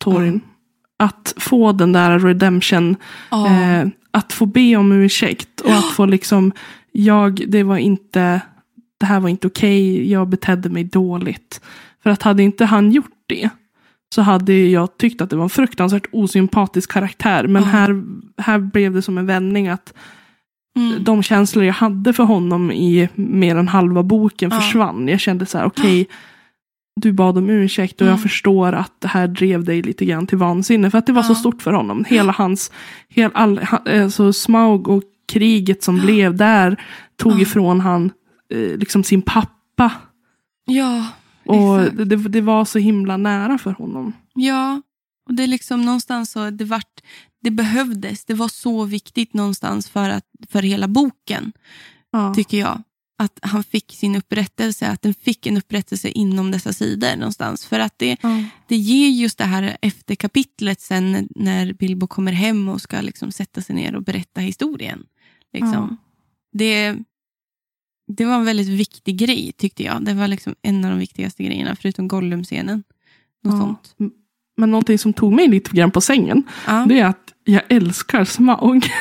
Speaker 1: Torin. Att få den där redemption.
Speaker 2: Ja.
Speaker 1: Eh, att få be om ursäkt. Och att få liksom, jag, det var inte, det här var inte okej. jag betedde mig dåligt. För att hade inte han gjort det. Så hade jag tyckt att det var en fruktansvärt osympatisk karaktär. Men
Speaker 2: Ja.
Speaker 1: här, här blev det som en vändning att
Speaker 2: Mm.
Speaker 1: de känslor jag hade för honom i mer än halva boken
Speaker 2: Ja.
Speaker 1: försvann. Jag kände så här, okej, du bad om ursäkt och
Speaker 2: Mm.
Speaker 1: jag förstår att det här drev dig lite grann till vansinne. För att det var så stort för honom. Hela hans, hel, all, alltså Smaug och kriget som blev där tog
Speaker 2: Ja.
Speaker 1: ifrån han eh, liksom sin pappa.
Speaker 2: Ja,
Speaker 1: Och
Speaker 2: exakt.
Speaker 1: det, det, det var så himla nära för honom.
Speaker 2: Ja, och det är liksom någonstans så det vart, det behövdes. Det var så viktigt någonstans för, att, för hela boken,
Speaker 1: Ja.
Speaker 2: tycker jag. Att han fick sin upprättelse, att den fick en upprättelse inom dessa sidor någonstans. För att det,
Speaker 1: Ja.
Speaker 2: det ger just det här efterkapitlet sen när Bilbo kommer hem och ska liksom sätta sig ner och berätta historien. Liksom. Det, det var en väldigt viktig grej tyckte jag. Det var liksom en av de viktigaste grejerna, förutom Gollum-scenen. Något
Speaker 1: Ja.
Speaker 2: sånt.
Speaker 1: Men någonting som tog mig lite grann på sängen,
Speaker 2: Ja.
Speaker 1: det är att jag älskar Smaug.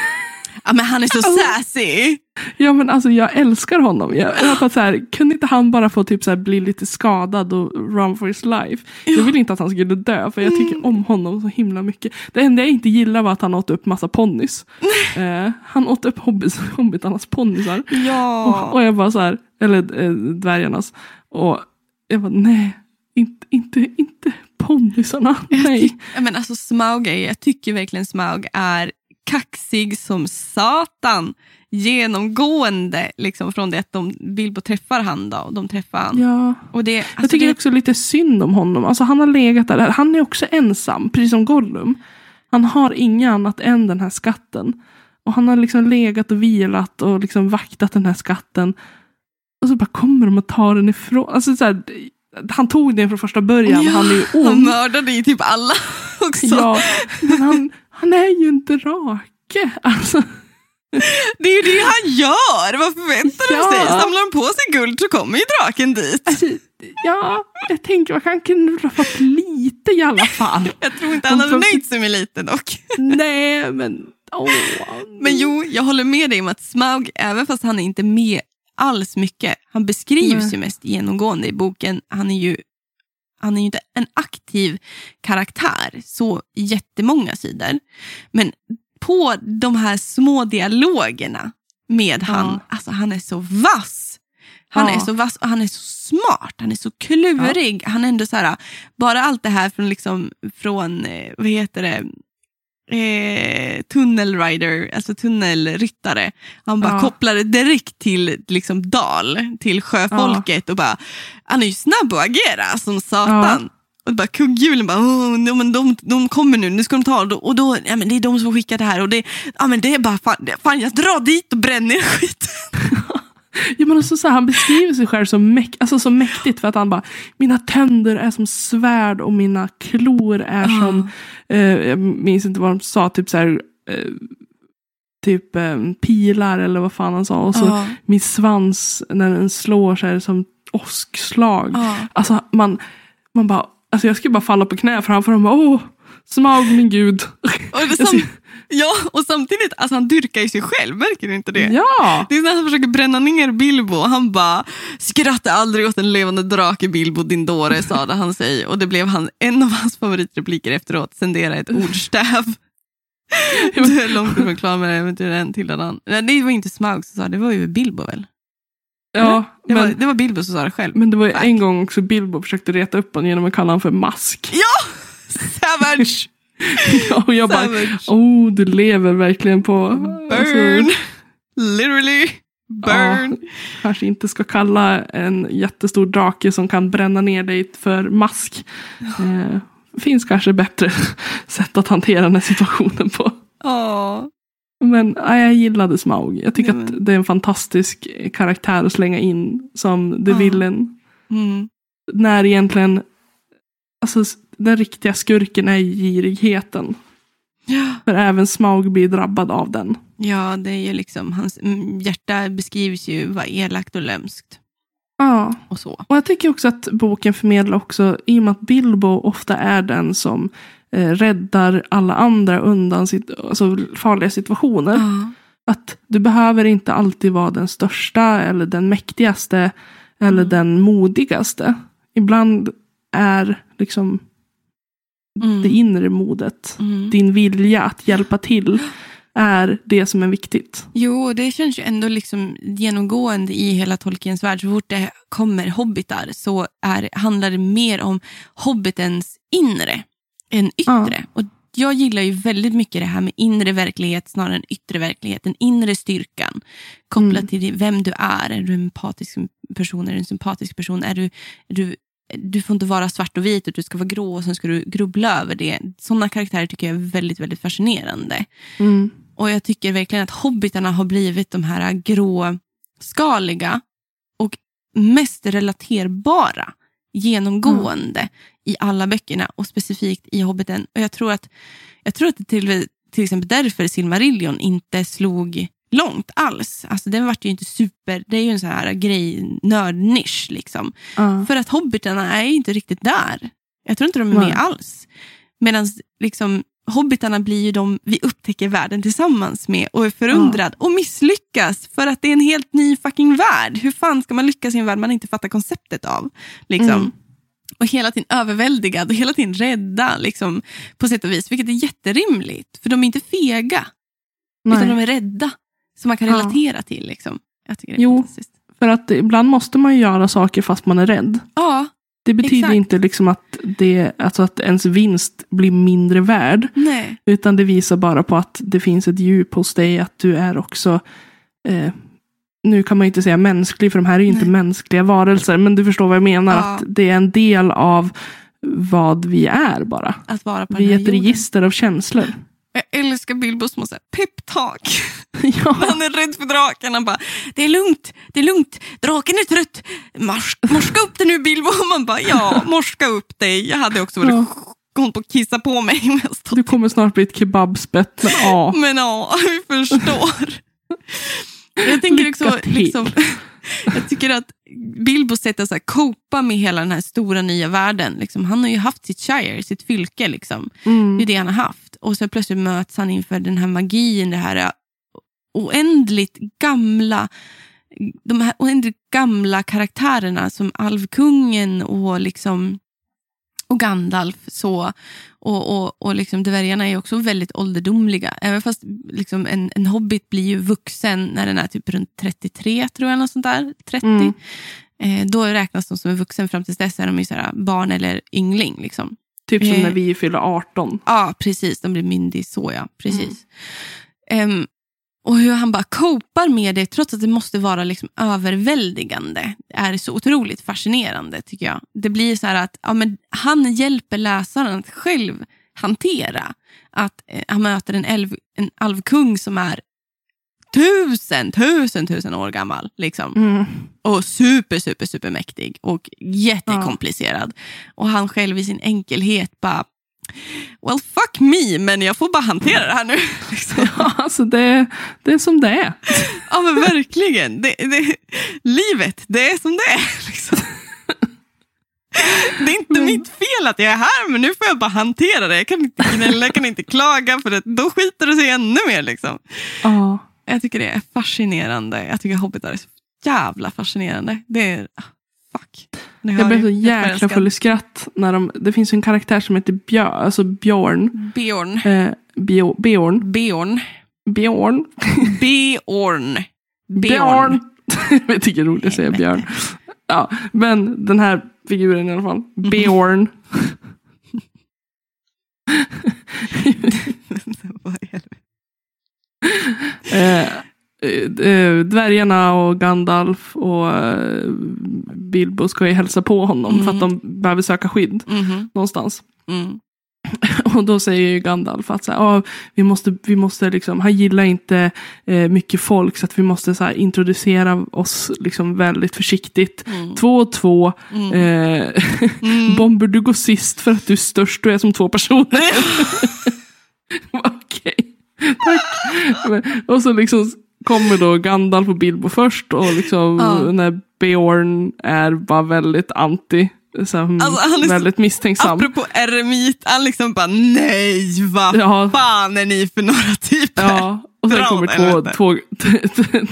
Speaker 2: Ja, men han är så
Speaker 1: Alltså-
Speaker 2: sassy.
Speaker 1: Ja men alltså jag älskar honom. Jag, jag bara så här, kunde inte han bara få typ så här, bli lite skadad och run for his life? Jag vill inte att han skulle dö för jag
Speaker 2: Mm.
Speaker 1: tycker om honom så himla mycket. Det enda jag inte gillar var att han åt upp massa ponnys. Eh, han åt upp hobbits, hobbitarnas ponnysar.
Speaker 2: Ja.
Speaker 1: Och, och jag bara så här, eller eh, dvärgarnas. Och jag bara nej, inte, inte, inte ponnysarna. Nej.
Speaker 2: Men alltså Smaug är, jag tycker verkligen Smaug är kaxig som satan. Genomgående liksom från det att de Bilbo träffar han då, och de träffar han.
Speaker 1: Ja.
Speaker 2: Och det, alltså
Speaker 1: Jag tycker
Speaker 2: det,
Speaker 1: också lite synd om honom. Alltså han har legat där. Han är också ensam, precis som Gollum. Han har inget annat än den här skatten. Och han har liksom legat och vilat och liksom vaktat den här skatten. Och så bara kommer de och tar den ifrån. Alltså så här, han tog den från första början.
Speaker 2: Ja,
Speaker 1: han är ju
Speaker 2: Han
Speaker 1: ond.
Speaker 2: mördade ju typ alla också.
Speaker 1: Ja, men han, han är ju en drake. Alltså,
Speaker 2: Det är ju det han gör! Vad förväntar
Speaker 1: Ja.
Speaker 2: de sig? Samlar de på sig guld så kommer ju draken dit.
Speaker 1: alltså, ja, jag tänker man kan kunde ha fått lite i alla fall.
Speaker 2: Jag tror inte han hade nöjt sig med lite dock.
Speaker 1: Nej, men åh.
Speaker 2: Men jo, jag håller med dig om att Smaug, även fast han är inte med alls mycket, han beskrivs
Speaker 1: Nej.
Speaker 2: ju mest genomgående i boken. Han är ju han är ju inte en aktiv karaktär så jättemånga sidor. Men på de här små dialogerna med han,
Speaker 1: Ja.
Speaker 2: alltså han är så vass. Han
Speaker 1: Ja.
Speaker 2: är så vass och han är så smart, han är så klurig. Han är ändå så här, bara allt det här från, liksom, från eh, vad heter det, eh, tunnelrider, alltså tunnelryttare. Han bara
Speaker 1: Ja.
Speaker 2: kopplar det direkt till liksom Dal, till sjöfolket och bara, han är ju snabb att agera som satan. Och bara kugghjulen bara, "Åh, no, men de, de kommer nu, nu ska de ta och då, och då ja, men det är de som får skicka det här och det, ja, men det är bara, fan, fan jag drar dit och bränner skiten.
Speaker 1: Ja, men också så här, han beskriver sig själv som, mäk alltså, så mäktigt för att han bara, mina tänder är som svärd och mina klor är
Speaker 2: Ah.
Speaker 1: som, eh, jag minns inte vad de sa, typ så här, eh, typ eh, pilar eller vad fan han sa. Och så
Speaker 2: Ja.
Speaker 1: min svans när den slår så är det som åskslag.
Speaker 2: Ja.
Speaker 1: Alltså man, man bara, alltså jag skulle bara falla på knä framför honom. Åh, Smaug min gud.
Speaker 2: Och, det
Speaker 1: ser-
Speaker 2: ja, och samtidigt, alltså han dyrkar ju sig själv, märker du inte det?
Speaker 1: Ja!
Speaker 2: Det är när han försöker bränna ner Bilbo. Han bara, skratta aldrig åt en levande drake Bilbo din dåre, sade han sig. Och det blev han, en av hans favoritrepliker efteråt, sendera ett ordstäv. Du är långt ifrån klar med det, men till den till den. Nej, det var inte Smaug som sa det, det var ju Bilbo väl?
Speaker 1: ja
Speaker 2: Det,
Speaker 1: men,
Speaker 2: var, det var Bilbo som sa det själv.
Speaker 1: men det var ju
Speaker 2: Tack.
Speaker 1: en gång också Bilbo försökte reta upp honom genom att kalla honom för mask.
Speaker 2: Ja! Savage!
Speaker 1: Ja, och jag bara,
Speaker 2: Savage.
Speaker 1: oh du lever verkligen på...
Speaker 2: Burn!
Speaker 1: Alltså,
Speaker 2: Literally. Burn!
Speaker 1: kanske inte ska kalla en jättestor drake som kan bränna ner dig för mask. Eh, finns kanske bättre sätt att hantera den här situationen på.
Speaker 2: Ja.
Speaker 1: Men ja, jag gillade Smaug. Jag tycker
Speaker 2: Nej,
Speaker 1: att det är en fantastisk karaktär att slänga in som the
Speaker 2: Ja.
Speaker 1: villain.
Speaker 2: Mm.
Speaker 1: När egentligen alltså, den riktiga skurken är girigheten.
Speaker 2: Ja.
Speaker 1: För även Smaug blir drabbad av den.
Speaker 2: Ja, det är ju liksom, hans mm, hjärta beskrivs ju vara elakt och lömskt.
Speaker 1: Ja.
Speaker 2: Och så.
Speaker 1: Och jag tycker också att boken förmedlar också, i och med att Bilbo ofta är den som eh, räddar alla andra undan sitt, alltså, farliga situationer.
Speaker 2: Ja.
Speaker 1: Att du behöver inte alltid vara den största eller den mäktigaste eller
Speaker 2: Mm.
Speaker 1: den modigaste. Ibland är liksom
Speaker 2: Mm.
Speaker 1: det inre modet,
Speaker 2: Mm.
Speaker 1: din vilja att hjälpa till, är det som är viktigt.
Speaker 2: Jo, det känns ju ändå liksom genomgående i hela Tolkiens värld. Så fort det kommer hobbitar så är, handlar det mer om hobbitens inre än yttre. Och jag gillar ju väldigt mycket det här med inre verklighet snarare än yttre verklighet. Den inre styrkan kopplat
Speaker 1: Mm.
Speaker 2: till vem du är. Är du en empatisk person? Är du en sympatisk person? Är du, är du, du får inte vara svart och vit, du ska vara grå och sen ska du grubbla över det. Sådana karaktärer tycker jag är väldigt, väldigt fascinerande.
Speaker 1: Mm.
Speaker 2: Och jag tycker verkligen att hobbitarna har blivit de här gråskaliga och mest relaterbara genomgående i alla böckerna och specifikt i Hobbiten. Och jag tror att, jag tror att det till, till exempel därför Silmarillion inte slog långt alls. Alltså den vart ju inte super, det är ju en sån här grej, nördnisch liksom.
Speaker 1: Ja.
Speaker 2: För att hobbitarna är inte riktigt där. Jag tror inte de är
Speaker 1: Nej.
Speaker 2: med alls. Medan liksom, hobbitarna blir ju de vi upptäcker världen tillsammans med och är förundrad och misslyckas för att det är en helt ny fucking värld. Hur fan ska man lyckas i en värld man inte fattar konceptet av? Liksom.
Speaker 1: Mm.
Speaker 2: Och hela tiden överväldigad och hela tiden rädda liksom, på sätt och vis. Vilket är jätterimligt, för de är inte fega. Utan de
Speaker 1: Nej.
Speaker 2: är rädda. Som man kan
Speaker 1: Ja.
Speaker 2: relatera till. Liksom. Jag tycker det är
Speaker 1: Jo.
Speaker 2: fantastiskt.
Speaker 1: För att ibland måste man göra saker fast man är rädd.
Speaker 2: Ja,
Speaker 1: Det betyder
Speaker 2: Exakt.
Speaker 1: inte liksom att, det, alltså att ens vinst blir mindre värd.
Speaker 2: nej.
Speaker 1: Utan det visar bara på att det finns ett djup hos dig. Att du är också, eh, nu kan man ju inte säga mänsklig för de här är ju inte
Speaker 2: Nej.
Speaker 1: mänskliga varelser. Men du förstår vad jag menar.
Speaker 2: Ja.
Speaker 1: Att det är en del av vad vi är bara.
Speaker 2: Att vara på
Speaker 1: Vi är ett
Speaker 2: jorden.
Speaker 1: register av känslor.
Speaker 2: Jag älskar Bilbo som har peptalk.
Speaker 1: Ja.
Speaker 2: Han är rädd för draken. Han bara, det är lugnt, det är lugnt. Draken är trött. Mors, morska upp dig nu Bilbo. Man bara, ja, morska upp dig. Jag hade också varit
Speaker 1: Ja.
Speaker 2: gått på att kissa på mig
Speaker 1: Du kommer snart bli ett kebabspett, men ja.
Speaker 2: Men ja, vi förstår. Jag tänker också, liksom, jag tycker att Bilbo sätt att så här copa med hela den här stora nya världen. Liksom, han har ju haft sitt shire, sitt fylke. Liksom. Det
Speaker 1: Mm.
Speaker 2: är det han har haft. Och så plötsligt möts han inför den här magin, det här oändligt gamla de här oändligt gamla karaktärerna som Alvkungen och liksom och Gandalf. Så, och och, och liksom dvärgarna är också väldigt ålderdomliga. Även fast liksom en, en hobbit blir ju vuxen när den är typ runt 33, tror jag. Något sånt där, 30.
Speaker 1: Mm.
Speaker 2: Eh, då räknas de som en vuxen. Fram till dess är de ju barn eller yngling. Liksom.
Speaker 1: Typ som
Speaker 2: Eh.
Speaker 1: när vi fyller 18.
Speaker 2: Ja, precis. De blir myndig så, ja. Precis. Ehm, och hur han bara kopar med det, trots att det måste vara liksom överväldigande, är så otroligt fascinerande, tycker jag. Det blir så här att ja, men han hjälper läsaren att själv hantera att eh, han möter en, älv, en alvkung som är tusen, tusen, tusen år gammal. Liksom.
Speaker 1: Mm.
Speaker 2: Och super, super, super mäktig och jättekomplicerad. Och han själv i sin enkelhet bara, well fuck me, men jag får bara hantera det här nu. Liksom.
Speaker 1: Ja, alltså det, det är som det är.
Speaker 2: Ja men verkligen, det, det, livet, det är som det är. Liksom. Det är inte mitt fel att jag är här, men nu får jag bara hantera det. Jag kan inte gnälla, jag kan inte klaga, för det, då skiter det sig ännu mer. Liksom.
Speaker 1: Ja.
Speaker 2: Jag tycker det är fascinerande. Jag tycker hobbitar är så jävla fascinerande. Det är, ah, fuck.
Speaker 1: Jag blev så jäkla full i skratt. När de, det finns en karaktär som heter Björn, alltså Björn.
Speaker 2: Bjorn.
Speaker 1: Eh, Bio, Björn.
Speaker 2: Bjorn.
Speaker 1: Björn.
Speaker 2: Bjorn.
Speaker 1: Björn. jag tycker det är roligt att säga Björn. Ja, men den här figuren i alla fall. Björn. Eh, eh, dvärgarna och Gandalf och eh, Bilbo ska ju hälsa på honom för att de behöver söka skydd
Speaker 2: Mhm.
Speaker 1: någonstans.
Speaker 2: Mm.
Speaker 1: Och då säger ju Gandalf att så här, "Ja, vi måste, vi måste liksom, han gillar inte eh, mycket folk så att vi måste så här, introducera oss liksom väldigt försiktigt. Två och två. Eh, Bomber du går sist för att du är störst och är som två personer. Okej, tack. Och så liksom kommer då Gandalf och Bilbo först och liksom
Speaker 2: Ja.
Speaker 1: när Bjorn är bara väldigt anti. Så här,
Speaker 2: Alltså, han
Speaker 1: väldigt misstänksam.
Speaker 2: Apropå eremit, han liksom bara nej, vad
Speaker 1: Ja.
Speaker 2: fan är ni för några typer?
Speaker 1: Ja, och sen kommer två, två,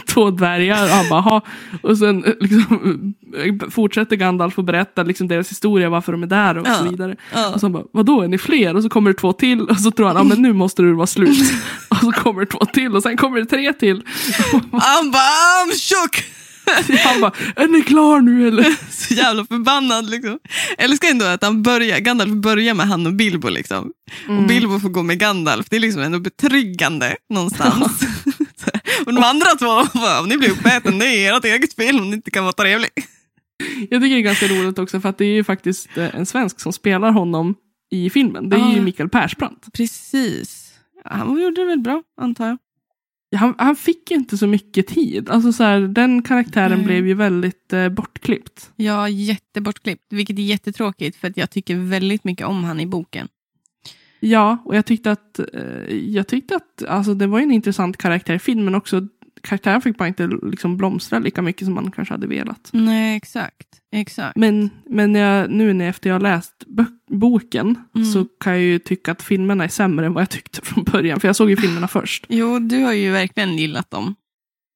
Speaker 1: två dvärgar och han bara, "Ha." Och sen eh, liksom, eh, fortsätter Gandalf att berätta liksom, deras historia, varför de är där och
Speaker 2: Ja.
Speaker 1: så vidare.
Speaker 2: Ja.
Speaker 1: Och så han bara, vadå, är ni fler? Och så kommer det två till och så tror han, ja men nu måste det vara slut. och så kommer det två till och sen kommer det tre till.
Speaker 2: Han bara I'm shook!
Speaker 1: han bara, är ni klar nu eller?
Speaker 2: Så jävla förbannad. Liksom. Jag älskar ändå att han börjar, Gandalf börjar med han och Bilbo. Liksom.
Speaker 1: Mm.
Speaker 2: Och Bilbo får gå med Gandalf. Det är liksom ändå betryggande någonstans. Och de andra två, bara, om ni blir uppäten, det är ert eget fel om ni inte kan vara trevlig.
Speaker 1: Jag tycker det är ganska roligt också för att det är ju faktiskt eh, en svensk som spelar honom i filmen. Det är ju
Speaker 2: Ah.
Speaker 1: Mikael Persbrandt.
Speaker 2: Precis. Han gjorde det väl bra, antar jag.
Speaker 1: Han, han fick ju inte så mycket tid. Alltså så här, den karaktären
Speaker 2: Nej.
Speaker 1: blev ju väldigt eh, bortklippt.
Speaker 2: Ja, jättebortklippt, vilket är jättetråkigt för att jag tycker väldigt mycket om han i boken.
Speaker 1: Ja, och jag tyckte att, eh, jag tyckte att alltså, det var en intressant karaktär i filmen också. Karaktären fick bara inte liksom, blomstra lika mycket som man kanske hade velat.
Speaker 2: Nej, exakt. exakt.
Speaker 1: Men, men jag, nu när efter jag har läst boken
Speaker 2: Mm.
Speaker 1: så kan jag ju tycka att filmerna är sämre än vad jag tyckte från början. För jag såg ju filmerna först.
Speaker 2: Jo, du har ju verkligen gillat dem.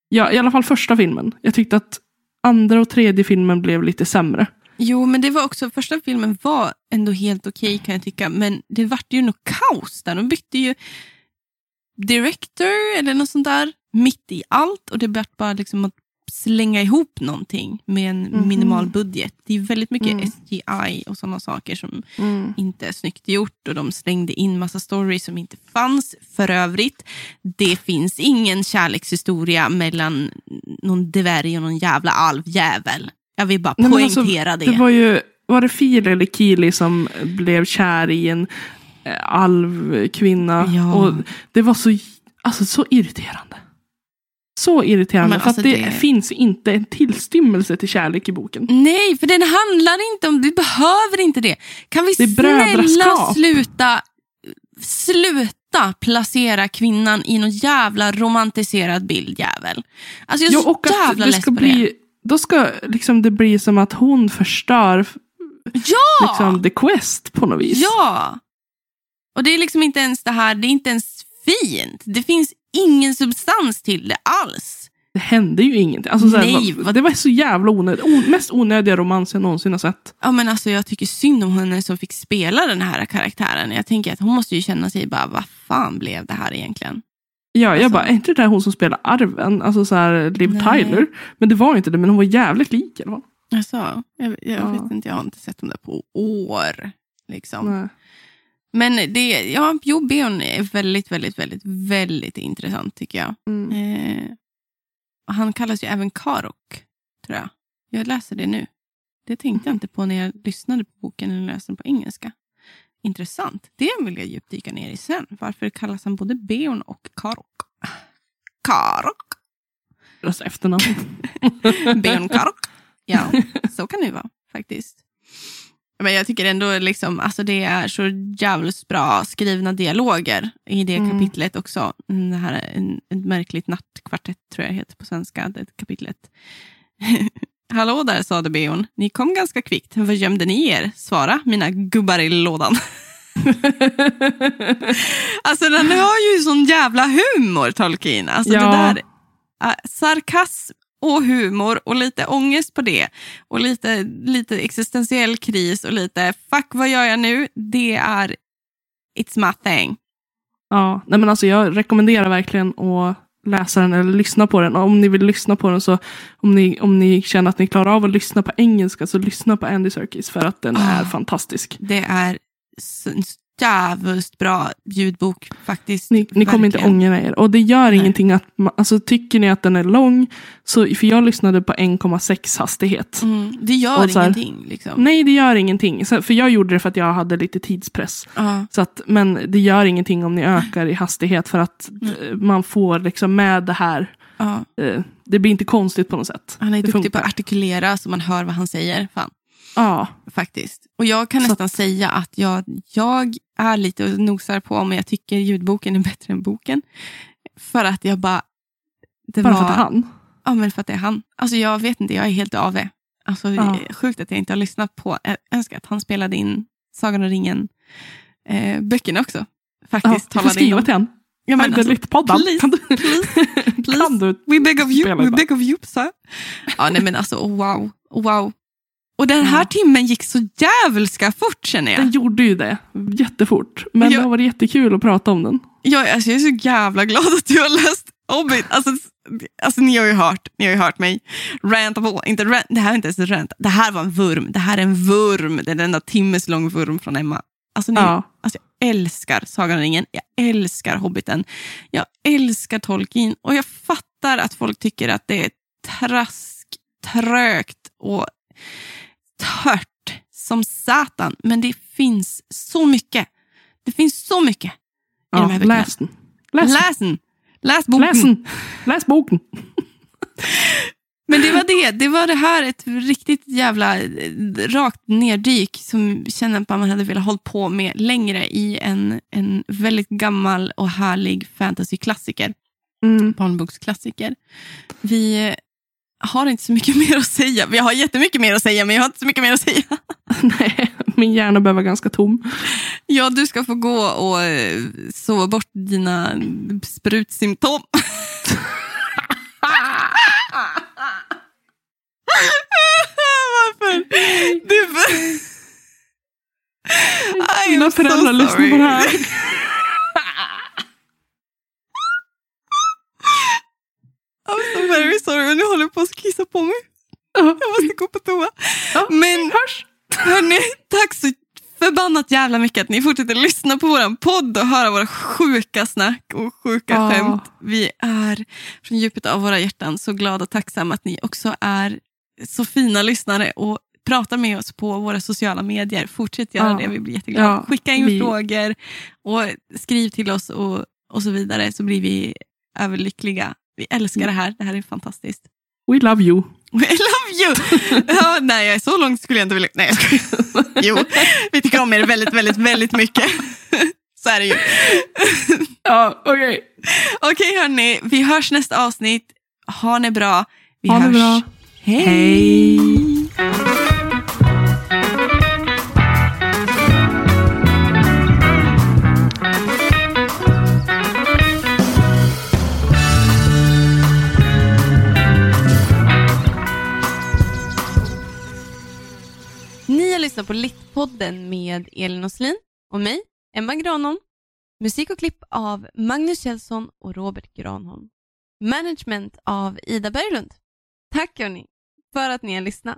Speaker 1: Ja, i alla fall första filmen. Jag tyckte att andra och tredje filmen blev lite sämre.
Speaker 2: Jo, men det var också, första filmen var ändå helt okej kan jag tycka, men det vart ju något kaos där. De bytte ju director eller något sånt där mitt i allt och det vart bara liksom att slänga ihop någonting med en
Speaker 1: Mhm.
Speaker 2: minimal budget. Det är väldigt mycket
Speaker 1: Mm.
Speaker 2: SGI och sådana saker som inte är snyggt gjort och de slängde in massa stories som inte fanns. För övrigt, det finns ingen kärlekshistoria mellan någon dvärg och någon jävla alvjävel. Jag vill bara
Speaker 1: Nej, alltså,
Speaker 2: poängtera det.
Speaker 1: Det var ju, var det Fil eller Kili som blev kär i en eh, alvkvinna.
Speaker 2: Ja.
Speaker 1: Och det var så, alltså, så irriterande. Så irriterande. För
Speaker 2: alltså
Speaker 1: att det,
Speaker 2: det-
Speaker 1: finns inte en tillstymmelse till kärlek i boken.
Speaker 2: Nej, för den handlar inte om... Vi behöver inte det. Kan vi
Speaker 1: Det
Speaker 2: snälla sluta, sluta placera kvinnan i någon jävla romantiserad bild, jävel. Alltså jag är
Speaker 1: Ja,
Speaker 2: så
Speaker 1: och
Speaker 2: jävla
Speaker 1: det
Speaker 2: less
Speaker 1: ska
Speaker 2: på
Speaker 1: bli, då ska liksom det bli som att hon förstör
Speaker 2: det. Ja!
Speaker 1: liksom, the quest på något vis.
Speaker 2: Ja! Och det är liksom inte ens det här, det är inte ens fint. Det finns ingen substans till det alls.
Speaker 1: Det hände ju ingenting. Alltså, så här,
Speaker 2: Nej,
Speaker 1: vad-
Speaker 2: vad-
Speaker 1: Det var så jävla onödigt. O, mest onödiga romans jag någonsin har sett.
Speaker 2: Ja, men alltså, jag tycker synd om henne som fick spela den här karaktären. Jag tänker att hon måste ju känna sig bara, vad fan blev det här egentligen?
Speaker 1: Ja, jag
Speaker 2: Alltså-
Speaker 1: bara, är inte det där hon som spelar Arven? Alltså så här, Liv
Speaker 2: Nej.
Speaker 1: Tyler. Men det var inte det, men hon var jävligt lik i alla fall.
Speaker 2: Alltså, jag, jag
Speaker 1: Ja.
Speaker 2: vet inte, jag har inte sett dem där på år. Liksom.
Speaker 1: Nej.
Speaker 2: Men det, ja, jo, Beon är väldigt, väldigt, väldigt, väldigt intressant tycker jag.
Speaker 1: Mm.
Speaker 2: Eh, han kallas ju även Karok, tror jag. Jag läser det nu. Det tänkte jag inte på när jag lyssnade på boken eller läste den på engelska. Intressant. Det vill jag djupdyka ner i sen. Varför kallas han både Beon och Karok? Karok?
Speaker 1: Deras efternamn.
Speaker 2: Beon Karok? Ja, så kan det vara faktiskt. Men jag tycker ändå liksom, alltså det är så jävligt bra skrivna dialoger i det
Speaker 1: Mm.
Speaker 2: kapitlet också. Mm, Det här är en, ett märkligt nattkvartett tror jag heter på svenska, det kapitlet. Hallå där, sade Beon. Ni kom ganska kvickt. Vad gömde ni er? Svara, mina gubbar i lådan. alltså den har ju sån jävla humor, Tolkien. Alltså
Speaker 1: Ja.
Speaker 2: det där, äh, sarkasm och humor och lite ångest på det. Och lite, lite existentiell kris och lite fuck vad gör jag nu? Det är it's my thing.
Speaker 1: Ja, nej men alltså jag rekommenderar verkligen att läsa den eller lyssna på den. Och om ni vill lyssna på den så om ni, om ni känner att ni klarar av att lyssna på engelska så lyssna på Andy Serkis för att den
Speaker 2: Ah.
Speaker 1: är fantastisk.
Speaker 2: Det är jävligt bra ljudbok faktiskt.
Speaker 1: Ni, ni kommer inte ångra er. Och det gör
Speaker 2: Nej.
Speaker 1: ingenting att, alltså tycker ni att den är lång, så, för jag lyssnade på 1,6 hastighet.
Speaker 2: Mm, det gör
Speaker 1: här-
Speaker 2: ingenting. Liksom.
Speaker 1: Nej, det gör ingenting. Så, för jag gjorde det för att jag hade lite tidspress.
Speaker 2: Ja.
Speaker 1: Så att, men det gör ingenting om ni ökar i hastighet för att eh, man får liksom med det här.
Speaker 2: Ja.
Speaker 1: Eh, det blir inte konstigt på något sätt.
Speaker 2: Han är
Speaker 1: det
Speaker 2: duktig på att artikulera så man hör vad han säger. Fan,
Speaker 1: Ja,
Speaker 2: faktiskt. Och jag kan
Speaker 1: Så
Speaker 2: nästan säga att jag, jag är lite och nosar på om jag tycker ljudboken är bättre än boken. För att jag bara... Det
Speaker 1: bara
Speaker 2: var,
Speaker 1: för att det är han.
Speaker 2: Ja, men för att det är han. Alltså jag vet inte, jag är helt av det. Alltså,
Speaker 1: Ja.
Speaker 2: Sjukt att jag inte har lyssnat på... Jag önskar att han spelade in Sagan om ringen eh, böckerna också.
Speaker 1: Ja,
Speaker 2: Faktiskt.
Speaker 1: du får skriva till han.
Speaker 2: Ja, men alltså,
Speaker 1: podden.
Speaker 2: please,
Speaker 1: kan, du,
Speaker 2: please.
Speaker 1: kan du?
Speaker 2: We beg of you, we beg of you, sir. Ja, nej men alltså wow, wow. Och den här timmen gick så jävelska fort känner jag.
Speaker 1: Den gjorde ju det jättefort. Men
Speaker 2: Jag-
Speaker 1: det har varit jättekul att prata om den.
Speaker 2: Jag, alltså, jag är så jävla glad att du har läst Hobbit. Alltså, alltså, ni har ju hört, ni har ju hört mig ranta på. Inte rant, det här är inte ens en rant. Det här var en vurm. Det här är en vurm. Det är en enda timmes lång vurm från Emma. Alltså, ni,
Speaker 1: Ja.
Speaker 2: alltså, jag älskar Sagan om ringen. Jag älskar Hobbiten. Jag älskar Tolkien. Och jag fattar att folk tycker att det är trask, trögt och tört som satan. Men det finns så mycket. Det finns så mycket i
Speaker 1: Ja,
Speaker 2: de här böckerna.
Speaker 1: läs den. Läs,
Speaker 2: Läs den! Läs boken!
Speaker 1: läs. Läs boken.
Speaker 2: Men det var det. Det var det här, ett riktigt jävla eh, rakt neddyk som känner att man hade velat hålla på med längre i en, en väldigt gammal och härlig fantasyklassiker.
Speaker 1: Mm.
Speaker 2: Barnboksklassiker. Vi har inte så mycket mer att säga. Vi har jättemycket mer att säga, men jag har inte så mycket mer att säga.
Speaker 1: Nej, min hjärna behöver vara ganska tom.
Speaker 2: Ja, du ska få gå och eh, sova bort dina sprutsymptom. Varför? Du...
Speaker 1: Mina
Speaker 2: am so
Speaker 1: föräldrar lyssnar på det här.
Speaker 2: I'm so very sorry, men nu håller jag på att kissa på mig.
Speaker 1: Ja.
Speaker 2: Jag måste gå på toa. Men
Speaker 1: hörs.
Speaker 2: hörni, tack så förbannat jävla mycket att ni fortsätter lyssna på vår podd och höra våra sjuka snack och sjuka
Speaker 1: Ja.
Speaker 2: skämt. Vi är från djupet av våra hjärtan så glada och tacksamma att ni också är så fina lyssnare och prata med oss på våra sociala medier. Fortsätt göra
Speaker 1: Ja.
Speaker 2: det, vi blir jätteglada.
Speaker 1: Ja,
Speaker 2: Skicka in
Speaker 1: vi-
Speaker 2: frågor och skriv till oss och, och så vidare så blir vi överlyckliga. Vi älskar det här, det här är fantastiskt.
Speaker 1: We love you.
Speaker 2: I love you! ja, nej, så långt skulle jag inte vilja... Nej, jag. Jo, vi tycker om er väldigt, väldigt, väldigt mycket. så är det ju.
Speaker 1: Ja, okej.
Speaker 2: Okej hörni, vi hörs nästa avsnitt. Ha det bra. Vi
Speaker 1: Ha det
Speaker 2: hörs.
Speaker 1: bra.
Speaker 2: Hej!
Speaker 1: Hej.
Speaker 3: Har lyssnat på Littpodden med Elin Oslin och mig, Emma Granholm. Musik och klipp av Magnus Kjellson och Robert Granholm. Management av Ida Berglund. Tack hörni för att ni har lyssnat.